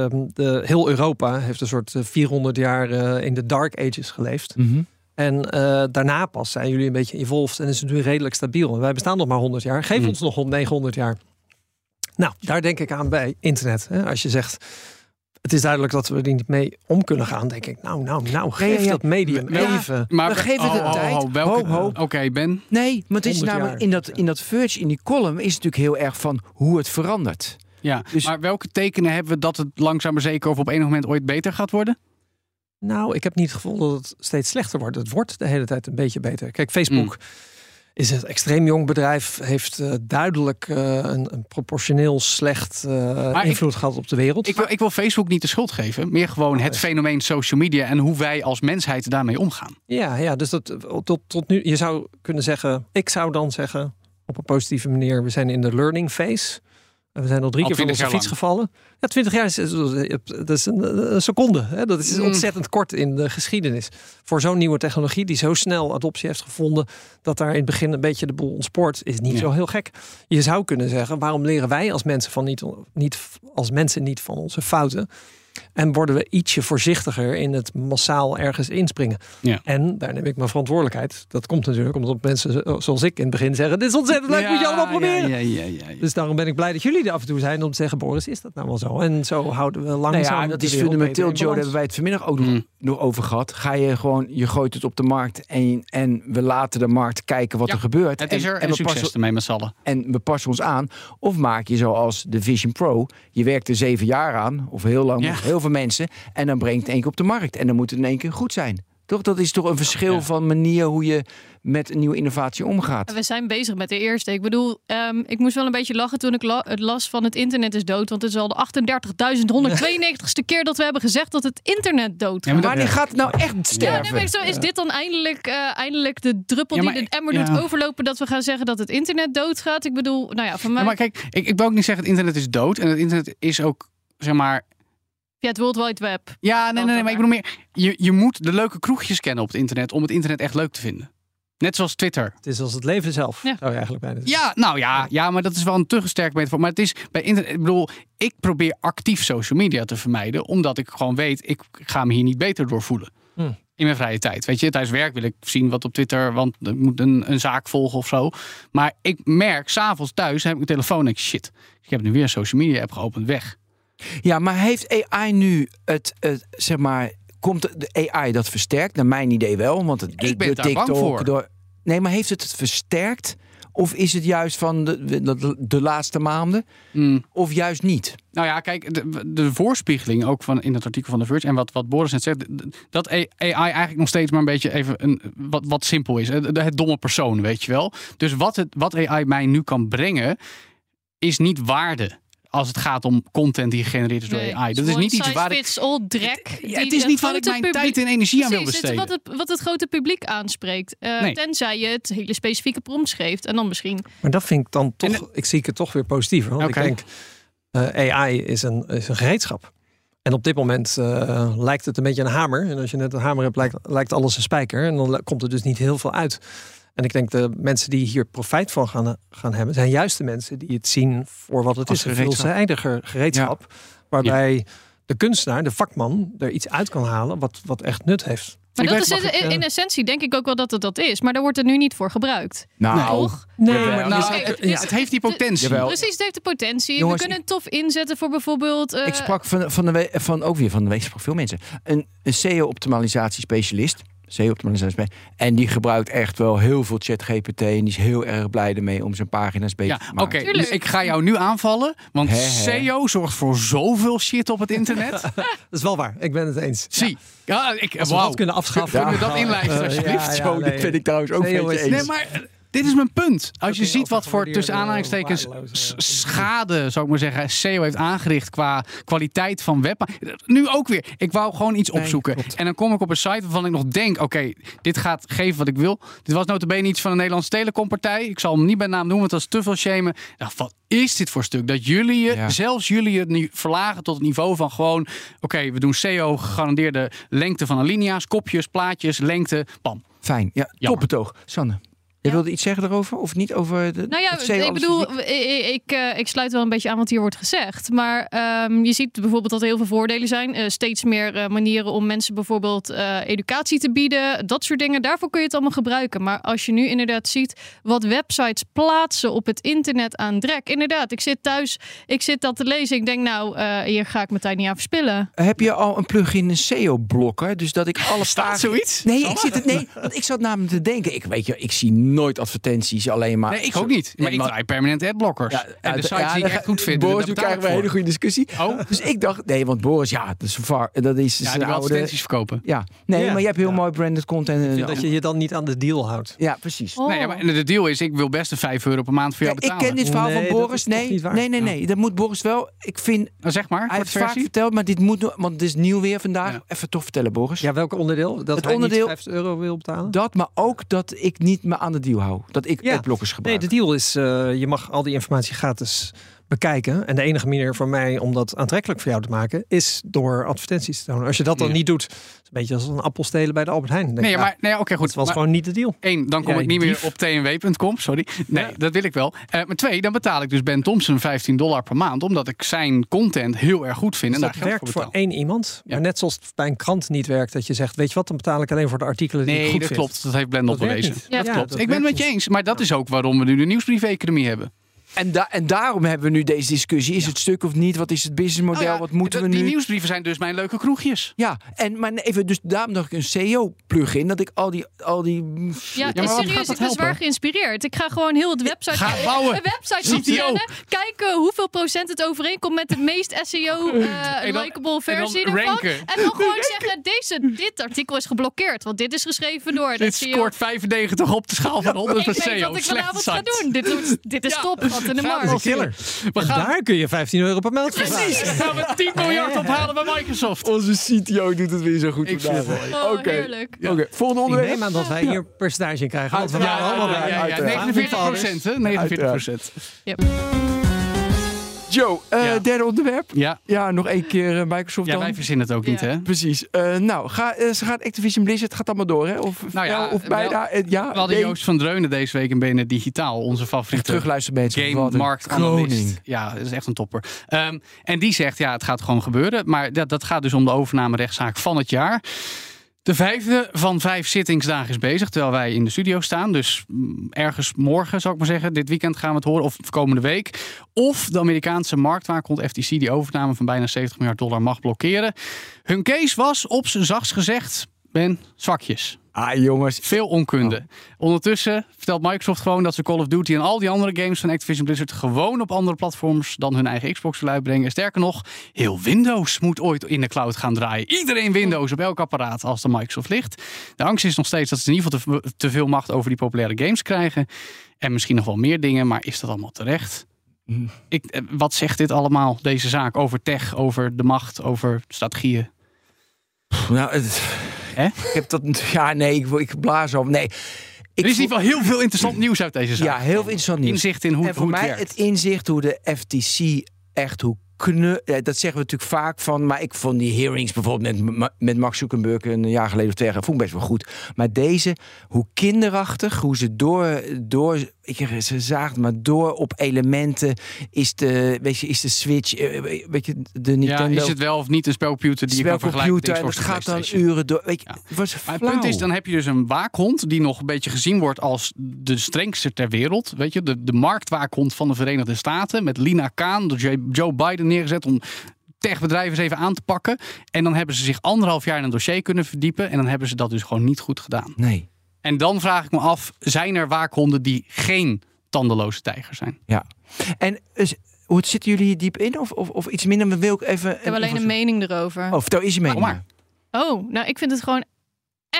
eh, de, heel Europa heeft een soort eh, 400 jaar eh, in de Dark Ages geleefd. En eh, daarna pas zijn jullie een beetje evolved en is het nu redelijk stabiel. En wij bestaan nog maar 100 jaar. Geef Hmm. ons nog 900 jaar. Nou, daar denk ik aan bij internet. Hè? Als je zegt, het is duidelijk dat we er niet mee om kunnen gaan. Denk ik, nou, nou, nou, geef ja, ja. dat medium Ja. even. Maar We geven het oh, de tijd. Oh, welke? Ho, ho. Oké, Ben. Nee, maar het is 100 namelijk jaar. in dat, in dat Verge, in die column, is het natuurlijk heel erg van hoe het verandert. Ja, Dus- maar welke tekenen hebben we dat het langzaam maar zeker of op enig moment ooit beter gaat worden? Nou, ik heb niet het gevoel dat het steeds slechter wordt. Het wordt de hele tijd een beetje beter. Kijk, Facebook Mm. is een extreem jong bedrijf. Heeft eh, duidelijk eh, een, een proportioneel slecht eh, ik- invloed gehad op de wereld. Ik wil, ik wil Facebook niet de schuld geven. Meer gewoon het fenomeen social media en hoe wij als mensheid daarmee omgaan. Ja, ja dus dat, tot, tot nu, je zou kunnen zeggen, ik zou dan zeggen, op een positieve manier, we zijn in de learning phase. We zijn al drie Al keer van 20 onze fiets lang. gevallen. Ja, 20 jaar is, dat is een, een seconde. Hè? Dat is Mm. ontzettend kort in de geschiedenis. Voor zo'n nieuwe technologie die zo snel adoptie heeft gevonden, dat daar in het begin een beetje de boel ontspoort, is niet Ja. zo heel gek. Je zou kunnen zeggen, waarom leren wij als mensen, van niet, niet, als mensen niet van onze fouten? En worden we ietsje voorzichtiger in het massaal ergens inspringen. Ja. En daar neem ik mijn verantwoordelijkheid. Dat komt natuurlijk omdat mensen zo- zoals ik in het begin zeggen: Dit is ontzettend leuk, moet je allemaal proberen. Ja, ja, ja, ja, ja. Dus daarom ben ik blij dat jullie er af en toe zijn om te zeggen: Boris, is dat nou wel zo? En zo houden we langzaam. Nou ja, dat is fundamenteel, Joe. Daar hebben wij het vanmiddag ook nog, Mm. nog over gehad. Ga je gewoon, je gooit het op de markt en, en we laten de markt kijken wat Ja, er gebeurt. Het is en, er en, en we succes passen, ermee met z'n allen. en we passen ons aan. Of maak je zoals de Vision Pro. Je werkt er zeven jaar aan, of heel lang, Ja. heel veel mensen. En dan brengt het één keer op de markt. En dan moet het in één keer goed zijn. Toch? Dat is toch een verschil Ja. van manier hoe je met een nieuwe innovatie omgaat. We zijn bezig met de eerste. Ik bedoel, ehm, ik moest wel een beetje lachen toen ik la- het las van het internet is dood. Want het is al de 38.192ste keer dat we hebben gezegd dat het internet dood Ja, gaat. maar dat- Wanneer gaat het nou echt Ja, sterven? nee, maar zo is dit dan eindelijk, eh, eindelijk de druppel Ja, die maar de emmer ja. doet overlopen dat we gaan zeggen dat het internet doodgaat? Ik bedoel, nou ja, van mij Ja, maar kijk, ik, ik wil ook niet zeggen het internet is dood. En het internet is ook, zeg maar... via het World Wide Web. Ja, nee, nee, nee maar ik bedoel meer... Je, je moet de leuke kroegjes kennen op het internet om het internet echt leuk te vinden. Net zoals Twitter. Het is als het leven zelf, Ja. zou je eigenlijk bijna zeggen. Ja, nou ja, ja, maar dat is wel een te sterk metafoor. Maar het is bij internet, ik bedoel, ik probeer actief social media te vermijden, omdat ik gewoon weet, ik ga me hier niet beter door voelen. Hmm. In mijn vrije tijd. Weet je, tijdens werk wil ik zien wat op Twitter, want er moet een, een zaak volgen of zo. Maar ik merk, s'avonds thuis heb ik mijn telefoon en denk ik, shit, ik heb nu weer een social media app geopend, weg. Ja, maar heeft AI nu het, het zeg maar, komt de AI dat versterkt? Naar mijn idee wel, want het, Ik ben door daar bang TikTok, voor. Door, nee, maar heeft het het versterkt Of is het juist van de, de, de laatste maanden? Mm. Of juist niet? Nou ja, kijk, de, de voorspiegeling ook van in het artikel van The Verge en wat, wat Boris net zegt, dat AI eigenlijk nog steeds maar een beetje even een, wat, wat simpel is. Het, het domme persoon, weet je wel. Dus wat, het, wat AI mij nu kan brengen, is niet waarde. Als het gaat om content die gegenereerd is door AI. Dat is niet iets waar ik. fits all drek. Ja, het is niet waar ik mijn publiek- tijd en energie aan wil Precies, het- besteden. wat, het, wat het grote publiek aanspreekt. Eh, Nee. Tenzij je het hele specifieke prompt geeft. En dan misschien. Maar dat vind ik dan toch, En ik zie het toch weer positiever. Want ik denk, eh, AI is een, is een gereedschap. En op dit moment eh, lijkt het een beetje een hamer. En als je net een hamer hebt, lijkt, lijkt alles een spijker. En dan komt er dus niet heel veel uit. En ik denk de mensen die hier profijt van gaan, gaan hebben, zijn juist de mensen die het zien voor wat het Als is. Een gereedschap. veelzijdige gereedschap. Waarbij de kunstenaar, de vakman, er iets uit kan halen wat, wat echt nut heeft. Maar Ik dat weet- is in, ik, eh, in essentie denk ik ook wel dat het dat is. Maar daar wordt het nu niet voor gebruikt. Nou, Toch? Nee, Jawel. maar Nou, Oké, het, ja, het heeft die potentie. Jawel. Precies, het heeft de potentie. Jongens, We kunnen het tof inzetten voor bijvoorbeeld... eh, ik sprak van, van, de we- van ook weer van de week sprak veel mensen. Een, een SEO-optimalisatie specialist. SEO-optimalisatie. En die gebruikt echt wel heel veel ChatGPT. En die is heel erg blij ermee om zijn pagina's beter Ja, te oké. maken. Dus ik ga jou nu aanvallen. Want hè. SEO zorgt voor zoveel shit op het internet. dat is wel waar. Ik ben het eens. Zie. Ja, ik, Als we dat kunnen afschaffen. Kunnen we dat inlijsten, alsjeblieft? ja, ja, Zo, nee. dat vind ik trouwens ook een beetje eens. Nee, maar dit is mijn punt. Als je ziet wat voor tussen aanhalingstekens schade, zou ik maar zeggen, SEO heeft aangericht qua kwaliteit van web. Nu ook weer. Ik wou gewoon iets opzoeken. En dan kom ik op een site waarvan ik nog denk, oké, dit gaat geven wat ik wil. Dit was notabene iets van een Nederlandse telecompartij. Ik zal hem niet bij naam noemen, want dat is te veel shamen. Nou, wat is dit voor stuk? Dat jullie je, Ja. zelfs jullie het nu verlagen tot het niveau van gewoon, oké, we doen SEO gegarandeerde lengte van alinea's, kopjes, plaatjes, lengte, bam. Fijn. Ja, top betoog. Sanne, jij Ja. wilde iets zeggen erover? Of niet over de, Nou ja, ik alles bedoel, ik, ik, eh, ik sluit wel een beetje aan wat hier wordt gezegd. Maar ehm, je ziet bijvoorbeeld dat er heel veel voordelen zijn. Eh, steeds meer eh, manieren om mensen bijvoorbeeld eh, educatie te bieden. Dat soort dingen. Daarvoor kun je het allemaal gebruiken. Maar als je nu inderdaad ziet wat websites plaatsen op het internet aan drek. Inderdaad, ik zit thuis, ik zit dat te lezen. Ik denk nou, eh, hier ga ik mijn tijd niet aan verspillen. Heb je al een plugin een SEO-blokker? Dus dat ik alle Staat zoiets? Nee, ik zit het, nee, want ik zat namelijk te denken. Ik weet je, ik zie nooit advertenties, alleen maar. Nee, ik ook niet. Maar Nee, ik draai permanent adblockers. Ja, en de sites ja, die ik echt goed vind. Boris, daar nu krijgen ik we een hele goede discussie. Oh. Dus ik dacht, nee, want Boris, ja, dat is var, dat is Ja, wil oude. advertenties verkopen. Ja, nee, Ja. maar je hebt heel Ja. mooi branded content. Ik En, vind dat je je dan niet aan de deal houdt. Ja, precies. Oh. Nee, ja, maar de deal is, ik wil best een 5 euro per maand voor Ja, jou ik betalen. ken dit verhaal Nee, van Boris. Nee, nee, nee, nee. Dat moet Boris wel. Ik vind. Nou, zeg maar, Hij heeft vaak verteld, maar dit moet. nog- Want het is nieuw weer vandaag. Ja. Even toch vertellen, Boris. Ja, welke onderdeel? Dat Het onderdeel- niet 50 euro wil betalen? Dat, maar ook dat ik niet me aan de deal hou. Dat ik Ja. adblockers Nee, gebruik. de deal is, eh, je mag al die informatie gratis bekijken. En de enige manier voor mij om dat aantrekkelijk voor jou te maken, is door advertenties te tonen. Als je dat dan Ja. niet doet, is het een beetje als een appel stelen bij de Albert Heijn. Denk Nee, ik, ja, maar nee, oké, goed. het was Maar gewoon niet de deal. één, dan kom Ja, ik niet meer op tnw.com, sorry. Nee, Ja. dat wil ik wel. Eh, maar twee, dan betaal ik dus Ben Thompson 15 dollar per maand, omdat ik zijn content heel erg goed vind en Dus daar dat geld werkt voor voor één iemand. Ja. Maar net zoals het bij een krant niet werkt, dat je zegt, weet je wat, dan betaal ik alleen voor de artikelen die ik Nee, goed dat vind. klopt. Dat heeft Blendel Dat bewezen. dat klopt. dat ik ben het met je eens, maar dat is ook waarom we nu de nieuwsbrief-economie hebben. En, da- en daarom hebben we nu deze discussie. Is het stuk of niet? Wat is het businessmodel? Ja, Wat moeten we nu? Die nieuwsbrieven zijn dus mijn leuke kroegjes. Ja, en maar even, dus daarom dacht ik een SEO-plugin. Dat ik al die, al die Ja, wat gaat serieus, dat ik ben zwaar geïnspireerd. Ik ga gewoon heel het website, Ga bouwen. een website scannen, kijken hoeveel procent het overeenkomt met de meest SEO eh likable en dan versie ervan. ranken. En dan gewoon zeggen, deze, dit artikel is geblokkeerd, want dit is geschreven door de Dit SEO. scoort 95 op de schaal van 100 ik van weet SEO. wat ik Slechte vanavond ga doen. Dit, dit is Ja. top, wat in de markt. killer. We En gaan, daar kun je 15 euro per maand voor precies, dan gaan we 10 miljard ophalen bij Microsoft. Onze CTO doet het weer zo goed. Ik vind het vandaag. mooi. Oh, Oké. heerlijk. Oké, volgende Ik onderwerp. neem aan dat wij hier percentage in krijgen. Want we Ja, waren allemaal ja, bij. Ja, ja, uiteraard. 49 procent, hè? 49 procent. Joe, eh, Ja. derde onderwerp. Ja. Ja, nog één keer eh, Microsoft ja, dan. wij verzinnen het ook niet, hè? Precies. Eh, nou, ga, ze gaat Activision Blizzard gaat allemaal door, hè? Of, Nou ja, of bijna. ja, We hadden nee. Joost van Dreunen deze week in BNR Digitaal, onze favoriete marktanalist. kroning. Ja, dat is echt een topper. Ehm, en die zegt, ja, het gaat gewoon gebeuren. Maar dat, dat gaat dus om de overnamerechtszaak van het jaar. De vijfde van vijf zittingsdagen is bezig, terwijl wij in de studio staan. Dus mm, ergens morgen, zou ik maar zeggen. Dit weekend gaan we het horen, of komende week. Of de Amerikaanse marktwaakhond FTC die overname van bijna 70 miljard dollar mag blokkeren. Hun case was, op zijn zachts gezegd, ben zwakjes. Ah, jongens. Veel onkunde. Ondertussen vertelt Microsoft gewoon dat ze Call of Duty en al die andere games van Activision Blizzard gewoon op andere platforms dan hun eigen Xbox willen uitbrengen. Sterker nog, heel Windows moet ooit in de cloud gaan draaien. Iedereen Windows op elk apparaat als de Microsoft ligt. De angst is nog steeds dat ze in ieder geval te, te veel macht over die populaire games krijgen. En misschien nog wel meer dingen, maar is dat allemaal terecht? Ik, eh, wat zegt dit allemaal, deze zaak, over tech, over de macht, over strategieën? Nou, het, Hè? ik heb dat. Ja, nee, ik, ik blaas op. Nee. Ik Er is in ieder geval heel veel interessant nieuws uit deze zaak. Ja, heel veel interessant nieuws. Inzicht in hoe, en voor hoe het mij werkt. het inzicht hoe de FTC echt hoe knu... ja, Dat zeggen we natuurlijk vaak van, maar ik vond die hearings bijvoorbeeld met, met Max Zuckerberg een jaar geleden of twee jaar, vond ik best wel goed. Maar deze, hoe kinderachtig, hoe ze door, door ik, ze zaagt maar door op elementen, is de, weet je, is de Switch, eh, weet je, de Ja, Nintendo. is het wel of niet een spelcomputer die je kan vergelijken met Xbox en gaat dan uren door. Weet je, Ja. het was Maar het flauw. punt is, dan heb je dus een waakhond die nog een beetje gezien wordt als de strengste ter wereld. Weet je, de, de marktwaakhond van de Verenigde Staten. Met Lina Kaan, door Joe Biden neergezet om techbedrijven eens even aan te pakken. En dan hebben ze zich anderhalf jaar in een dossier kunnen verdiepen. En dan hebben ze dat dus gewoon niet goed gedaan. Nee. En dan vraag ik me af, zijn er waakhonden die geen tandeloze tijger zijn? Ja. En is, hoe zitten jullie hier diep in? Of, of, of iets minder? Wil ik even. Ik heb alleen een mening erover. Oh, vertel eens je mening. Kom maar. Oh, nou, ik vind het gewoon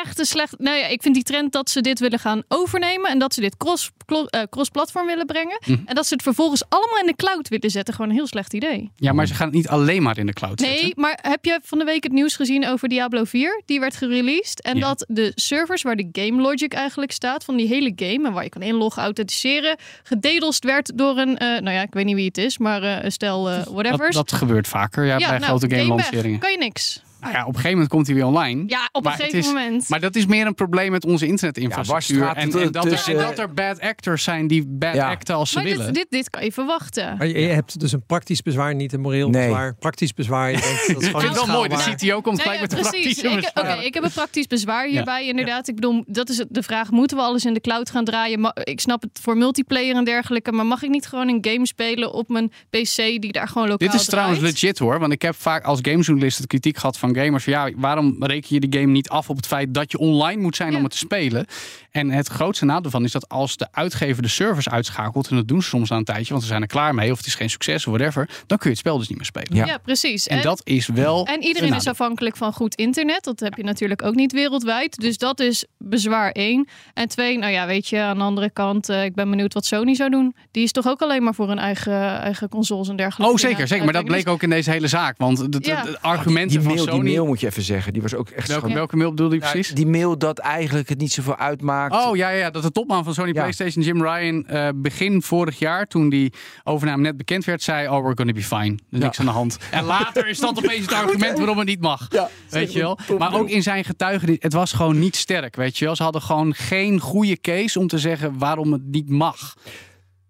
echt een slecht. Nou ja, ik vind die trend dat ze dit willen gaan overnemen en dat ze dit cross, eh, cross-platform willen brengen. Mhm. En dat ze het vervolgens allemaal in de cloud willen zetten. Gewoon een heel slecht idee. Ja, maar ze gaan het niet alleen maar in de cloud Nee, zetten. maar heb je van de week het nieuws gezien over Diablo 4? Die werd gereleased. En Ja. dat de servers waar de game logic eigenlijk staat van die hele game en waar je kan inloggen, authenticeren, gededelst werd door een, eh, nou ja, ik weet niet wie het is, maar een stel whatever. Dat, dat gebeurt vaker ja, bij nou, grote game lanceringen. Kan je niks. Nou ja, op een gegeven moment komt hij weer online. Ja, op Maar een gegeven is- moment. Maar dat is meer een probleem met onze internetinfrastructuur. Ja, en, dat er, en dat er bad actors zijn die bad Ja. acten als ze maar willen. dit, dit, dit kan je verwachten. Maar je, je hebt dus een praktisch bezwaar, niet een moreel Nee. bezwaar. Praktisch bezwaar, je denkt, dat is Ik gewoon vind het wel mooi. De. CTO komt Nee, gelijk met de precies. praktische oké, ik heb een praktisch bezwaar hierbij, inderdaad. Ik bedoel, dat is de vraag: moeten we alles in de cloud gaan draaien? Ik snap het voor multiplayer en dergelijke, maar mag ik niet gewoon een game spelen op mijn PC die daar gewoon lokaal Dit is trouwens legit hoor. Want ik heb vaak als gamejournalist het kritiek gehad van gamers. Van, ja, waarom reken je de game niet af op het feit dat je online moet zijn Ja. om het te spelen? En het grootste nadeel van is dat als de uitgever de servers uitschakelt. En dat doen ze soms na een tijdje, want ze zijn er klaar mee. Of het is geen succes of whatever. Dan kun je het spel dus niet meer spelen. Ja. Ja, precies. En dat is wel. En een iedereen is afhankelijk van goed internet. Dat heb je natuurlijk ook niet wereldwijd. Dus dat is bezwaar één. En twee, nou ja, weet je, aan de andere kant, eh, ik ben benieuwd wat Sony zou doen. Die is toch ook alleen maar voor hun eigen, eigen consoles en dergelijke. Oh, zeker, zeker. Maar dat bleek ook in deze hele zaak. Want het, Ja. argumenten Die mail, van die mail moet je even zeggen. Die was ook echt welke, welke mail bedoelde je Ja, precies? Die mail dat eigenlijk het niet zoveel uitmaakt. Oh ja, ja, ja, dat de topman van Sony Ja. PlayStation, Jim Ryan, eh, begin vorig jaar, toen die overname net bekend werd, zei: Oh, we're gonna be fine. Er is niks aan de hand. En later is dat opeens het argument waarom het niet mag. Ja, Weet je wel? Maar ook in zijn getuigen, het was gewoon niet sterk. Weet je wel? Ze hadden gewoon geen goede case om te zeggen waarom het niet mag.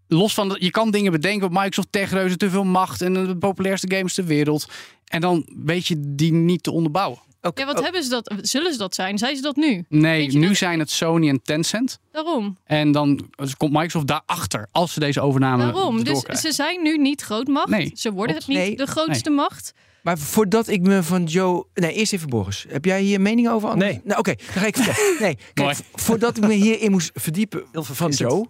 Los van, dat- je kan dingen bedenken op Microsoft techreuzen, te veel macht en de populairste games ter wereld. En dan weet je die niet te onderbouwen. Oké, Ja, wat oh, hebben ze dat? Zullen ze dat zijn? Zijn ze dat nu? Nee, nu dat? zijn het Sony en Tencent. Daarom. En dan komt Microsoft daarachter als ze deze overname Daarom. Dus ze zijn nu niet grootmacht. Nee, ze worden het niet Nee. de grootste macht. Maar voordat ik me van Joe... Nee, eerst even Boris. Heb jij hier mening over? Anders- Nee. Nou, oké. dan ga ik vertellen. Nee, kijk, voordat ik me hierin moest verdiepen van. Joe...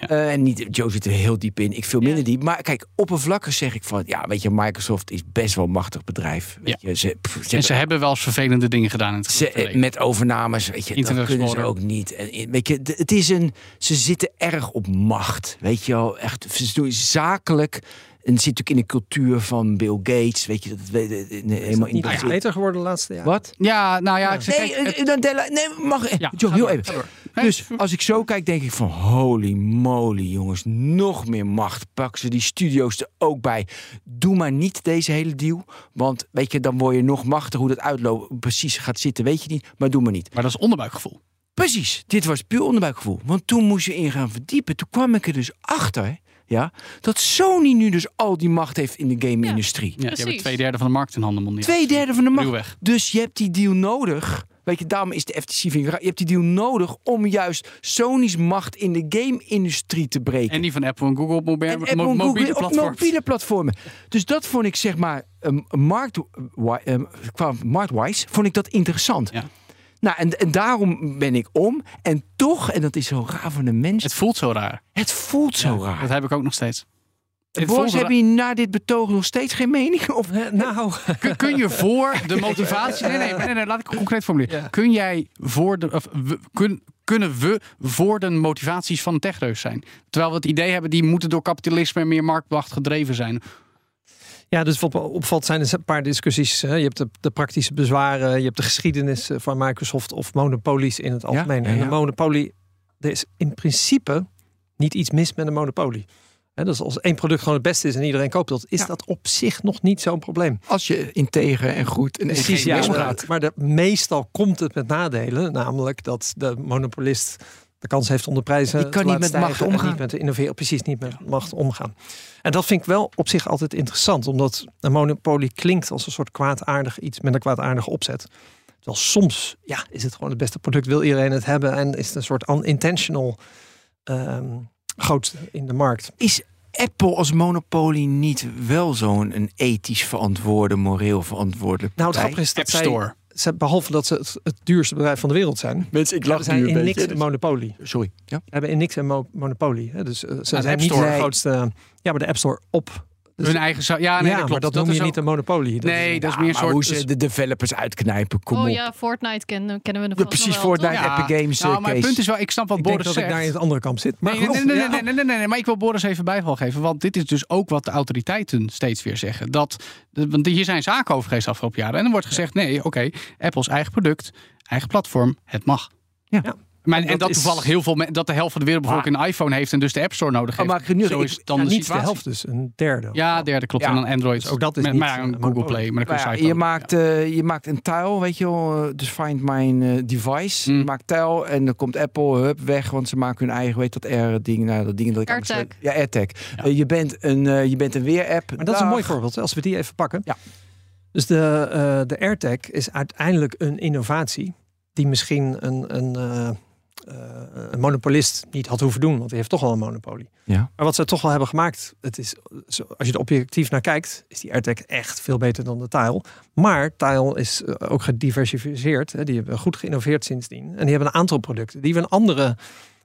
Ja. eh, en niet, Joe zit er heel diep in, ik veel minder Ja. diep. Maar kijk, oppervlakkig zeg ik van... Ja, weet je, Microsoft is best wel een machtig bedrijf. Weet je, ze, pff, ze En hebben- ze hebben wel eens vervelende dingen gedaan in het Ze, verleden. met overnames, weet je, dat Internet kunnen ze ook niet. En, weet je, het is een, ze zitten erg op macht, weet je wel. Echt, ze doen zakelijk. En het zit natuurlijk in de cultuur van Bill Gates, weet je, dat het eh, eh, helemaal in Niet dat echt zit. beter geworden de laatste jaren. Wat? Ja, nou ja, ik zeg, Nee, kijk, eh, het- dan nee, mag eh, Ja, heel door, even. Dus als ik zo kijk, denk ik van holy moly, jongens, nog meer macht. Pak ze die studio's er ook bij. Doe maar niet deze hele deal, want weet je, dan word je nog machtiger. Hoe dat uitloopt precies gaat zitten, weet je niet. Maar doe maar niet. maar dat is onderbuikgevoel. Precies, dit was puur onderbuikgevoel. Want toen moest je in gaan verdiepen. Toen kwam ik er dus achter ja, dat Sony nu dus al die macht heeft in de game-industrie. Ja, die hebben Precies. twee derde van de markt in handen mondiaal. Twee derde van de. Ruwweg. Dus je hebt die deal nodig. Weet je, daarom is de FTC raar. Je hebt die deal nodig om juist Sony's macht in de game-industrie te breken. En die van Apple en Google op mobiele, mo- op platforms. mobiele platformen. Dus dat vond ik zeg maar, um, markt, um, qua marktwise, vond ik dat interessant. Ja. Nou, en, en daarom ben ik om. En toch, en dat is zo raar van de mens, Het voelt zo raar. het voelt zo raar. Dat heb ik ook nog steeds. Boris, voelt heb je na dit betoog nog steeds geen mening? Of Eh, Nou, Kun, kun je voor de motivatie. Nee, nee, nee, nee, laat ik het concreet formuleren. Ja. Kun jij voor de. Of, we- kun, kunnen we voor de motivaties van een techreus zijn? Terwijl we het idee hebben, die moeten door kapitalisme en meer marktmacht gedreven zijn. Ja, dus wat me opvalt zijn er een paar discussies. Hè. Je hebt de, de praktische bezwaren, je hebt de geschiedenis eh, van Microsoft of monopolies in het algemeen. ja, En ja. een monopolie, er is in principe niet iets mis met een monopolie. Hè, dus als één product gewoon het beste is en iedereen koopt dat, is Ja. dat op zich nog niet zo'n probleem. als je integer en goed en Precies, ja, omgaat. maar, de, meestal komt het met nadelen, namelijk dat de monopolist de kans heeft om de prijzen Die kan te niet laten met macht omgaan. Niet met innoveren, precies niet met macht omgaan. En dat vind ik wel op zich altijd interessant, omdat een monopolie klinkt als een soort kwaadaardig iets met een kwaadaardige opzet. Terwijl soms ja, is het gewoon het beste product, wil iedereen het hebben en is het een soort unintentional ehm grootste in de markt. Is Apple als monopolie niet wel zo'n een ethisch verantwoorde, moreel verantwoordelijk Nou, het grappige is dat App zij, Store. ze, behalve dat ze het, het duurste bedrijf van de wereld zijn, Mensen, ik hebben zij in niks dus- een monopolie. Sorry. Ja? hebben in niks een mo- monopolie. Hè? Dus eh, ze de zijn niet Store. de grootste. Ja, maar de App Store op. Dus, Hun eigen. za- Ja, nee, ja, dat klopt. maar dat, noem is je ook- niet een monopolie. Dat Nee, is, dat is Ja, meer een maar soort. hoe ze de developers uitknijpen, kom oh op. ja, Fortnite kennen, kennen we Ja, nog precies, Fortnite, Ja. Epic Games, Nou, maar het punt is wel, ik snap wat ik denk Boris dat ik zegt. daar in het andere kamp zit. Maar Nee, nee, goed, nee, nee, nee, nee, nee, nee, nee, maar ik wil Boris even bijval geven. Want dit is dus ook wat de autoriteiten steeds weer zeggen. Dat, want hier zijn zaken over geweest afgelopen jaren. En dan wordt gezegd, nee, oké, Apple's eigen product, eigen platform, het mag. Ja. Maar, En en dat dat is- toevallig heel veel dat de helft van de wereldbevolking een iPhone heeft en dus de App Store nodig Oh, heeft. maar ik- nu- Zo is dan Ja, de niet de helft dus, een derde. Ja, derde klopt. Ja. En dan Android. Dus ook dat is met, niet maar een een Google. Play. Maar je ja, maakt, eh, je maakt een tile, weet je wel, eh, dus find my eh, device. Mm. Je maakt tile en dan komt Apple hup, weg, want ze maken hun eigen, weet dat R-ding, nou, dat ding dat ik AirTag. Ja, AirTag. Ja. Eh, je bent een, eh, je bent een weer-app. Maar dat is een mooi voorbeeld. Als we die even pakken. Ja. Dus de, eh, de AirTag is uiteindelijk een innovatie die misschien een, een, eh, eh, een monopolist niet had hoeven doen, want die heeft toch al een monopolie. Ja. Maar wat ze toch wel hebben gemaakt, het is, zo- als je er objectief naar kijkt, is die AirTag echt veel beter dan de Tile. Maar Tile is eh, ook gediversificeerd. Hè. Die hebben goed geïnnoveerd sindsdien. En die hebben een aantal producten die we een andere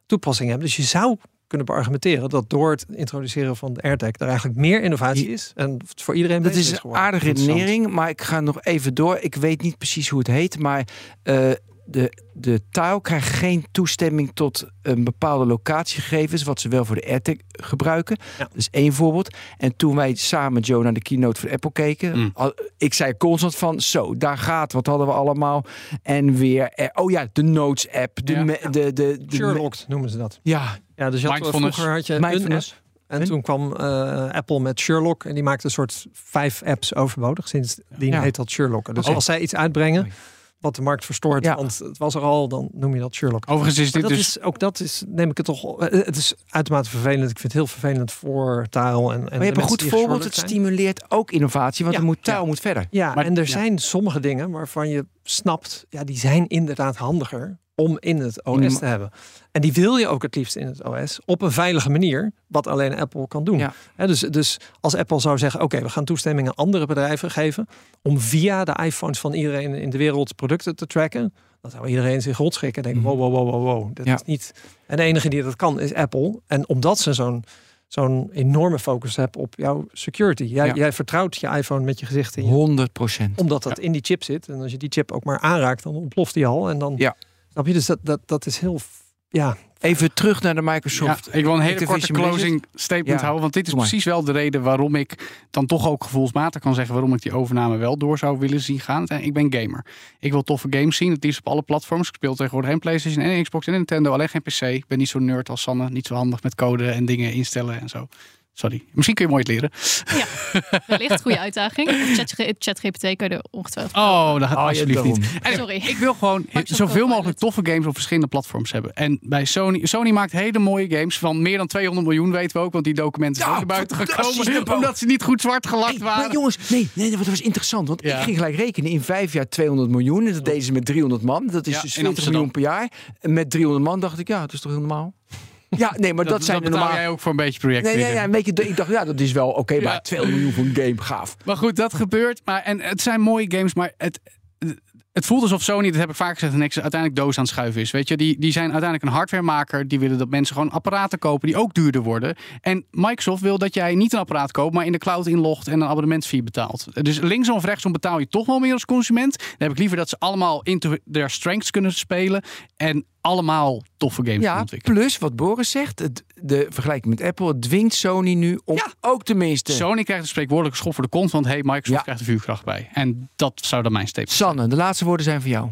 toepassing hebben. Dus je zou kunnen beargumenteren dat door het introduceren van de AirTag er eigenlijk meer innovatie is en voor iedereen Dat is een aardige redenering, maar ik ga nog even door. Ik weet niet precies hoe het heet, maar eh, de, de tile krijgt geen toestemming tot een bepaalde locatiegegevens, wat ze wel voor de AirTag gebruiken. Ja. Dat is één voorbeeld. En toen wij samen, Joe, naar de keynote van Apple keken, Mm. al- ik zei constant van, zo, daar gaat, wat hadden we allemaal? En weer, eh, oh ja, de Notes app, de, Ja. me- de, de, de, Sherlocked noemen ze dat. ja, Ja, dus je had, vroeger had je mindfulness. en toen kwam eh, Apple met Sherlock en die maakte een soort vijf apps overbodig. Sindsdien Ja. heet dat Sherlock. Dus als zij iets uitbrengen. Wat de markt verstoort, Ja. want het was er al, dan noem je dat Sherlock. Overigens is dit dat dus... is, ook dat is, neem ik het toch. eh, Het is uitermate vervelend. Ik vind het heel vervelend voor taal. En, en Maar je hebt een goed voorbeeld, het stimuleert ook innovatie, want Ja. moet, Ja. taal moet verder. Ja, Maar- en er ja. zijn sommige dingen waarvan je snapt, ja, die zijn inderdaad handiger om in het OS te hebben. En die wil je ook het liefst in het OS op een veilige manier, wat alleen Apple kan doen. Ja. Dus, dus als Apple zou zeggen, oké, we gaan toestemming aan andere bedrijven geven om via de iPhones van iedereen in de wereld producten te tracken, dan zou iedereen zich rotschikken en denken, Mhm. wow, wow, wow, wow, wow, dat Ja. is niet. En de enige die dat kan is Apple. En omdat ze zo'n zo'n enorme focus hebben op jouw security. Jij, Ja. jij vertrouwt je iPhone met je gezicht in je 100 procent. omdat dat in die chip zit. En als je die chip ook maar aanraakt, dan ontploft die al. En dan Ja. Snap je, dus dat, dat, dat is heel. Ja, Even terug naar de Microsoft. Ja, ik wil een hele korte Activision Blizzard. closing statement Ja, houden. Want dit is precies wel de reden waarom ik dan toch ook gevoelsmatig kan zeggen waarom ik die overname wel door zou willen zien gaan. En Ik ben gamer. Ik wil toffe games zien. Het liefst op alle platforms. Ik speel tegenwoordig geen PlayStation en Xbox en Nintendo. Alleen geen PC. Ik ben niet zo nerd als Sanne. Niet zo handig met code en dingen instellen en zo. Sorry. Misschien kun je mooi het leren. Wellicht goede uitdaging. Chat- ChatGPT kan je er ongetwijfeld. Oh, dat gaat Oh, ja, alsjeblieft niet. En Sorry. Ik wil gewoon Microsoft zoveel mogelijk toffe games op verschillende platforms hebben. En bij Sony, Sony maakt hele mooie games van meer dan 200 miljoen, weten we ook. Want die documenten zijn Ja, buiten gekomen. Omdat ze niet goed zwart gelakt Hey, waren. maar jongens, nee, nee, dat was interessant. Want Ja. ik ging gelijk rekenen. In vijf jaar 200 miljoen. En dat deden ze met 300 man. Dat is Ja, dus in 40 Amsterdam. miljoen per jaar. En met 300 man dacht ik, ja, dat is toch heel normaal? Ja, nee, maar dat, zijn de normale... jij ook voor een beetje project. Nee, nee, ja, een beetje, ik dacht, ja, dat is wel oké, maar Ja. 200 miljoen voor een game, gaaf. Maar goed, dat gebeurt. Maar, en het zijn mooie games, maar het, Het voelt alsof Sony, dat heb ik vaak gezegd, niks uiteindelijk doos aan het schuiven is. Weet je, die, die zijn uiteindelijk een hardwaremaker. Die willen dat mensen gewoon apparaten kopen die ook duurder worden. En Microsoft wil dat jij niet een apparaat koopt, maar in de cloud inlogt en een abonnementsfee betaalt. Dus linksom of rechtsom betaal je toch wel meer als consument. Dan heb ik liever dat ze allemaal into their strengths kunnen spelen. En allemaal toffe games Ja, ontwikkelen. plus wat Boris zegt, het, de vergelijking met Apple dwingt Sony nu om Ja. ook tenminste. Sony krijgt een spreekwoordelijke schop voor de kont, want hey, Microsoft Ja. krijgt er vuurkracht bij. En dat zou dan mijn statement zijn. Sanne, de laatste woorden zijn voor jou.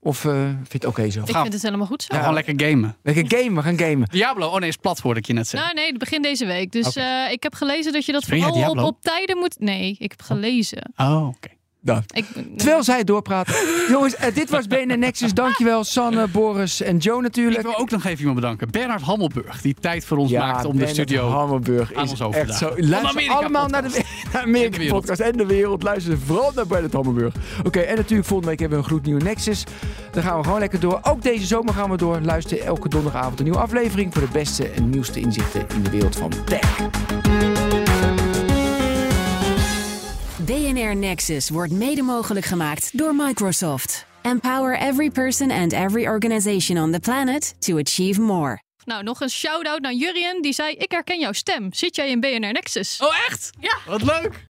Of eh, vind je het oké zo? Ik Gaan- vind het helemaal goed zo. Gewoon lekker gamen. Lekker gamen, we gaan gamen. Diablo, oh nee, is plat hoorde ik je net zeggen. Nou, nee, het begin deze week. Dus eh, ik heb gelezen dat je dat Spring vooral op, op tijden moet... Nee, ik heb gelezen. Oh, oké. Ik, Terwijl zij doorpraten. Jongens, eh, dit was BNN Nexus. Dankjewel Sanne, Boris en Joe Ik natuurlijk. wil ook nog even iemand bedanken. Bernard Hammelburg, die tijd voor ons maakt om de studio Hammelburg aan is ons over te echt zo. dragen. Luister allemaal naar de, podcast. naar En de Amerika wereld. podcast en de wereld. Luister vooral naar Bennett Hammelburg. Oké, en natuurlijk volgende week hebben we een gloednieuwe Nexus. Dan gaan we gewoon lekker door. Ook deze zomer gaan we door. Luister elke donderdagavond een nieuwe aflevering voor de beste en nieuwste inzichten in de wereld van tech. BNR Nexus wordt mede mogelijk gemaakt door Microsoft. Empower every person and every organization on the planet to achieve more. nou, nog een shout-out naar Jurien. Die zei, ik herken jouw stem. Zit jij in BNR Nexus? Oh, echt? Ja. Wat leuk.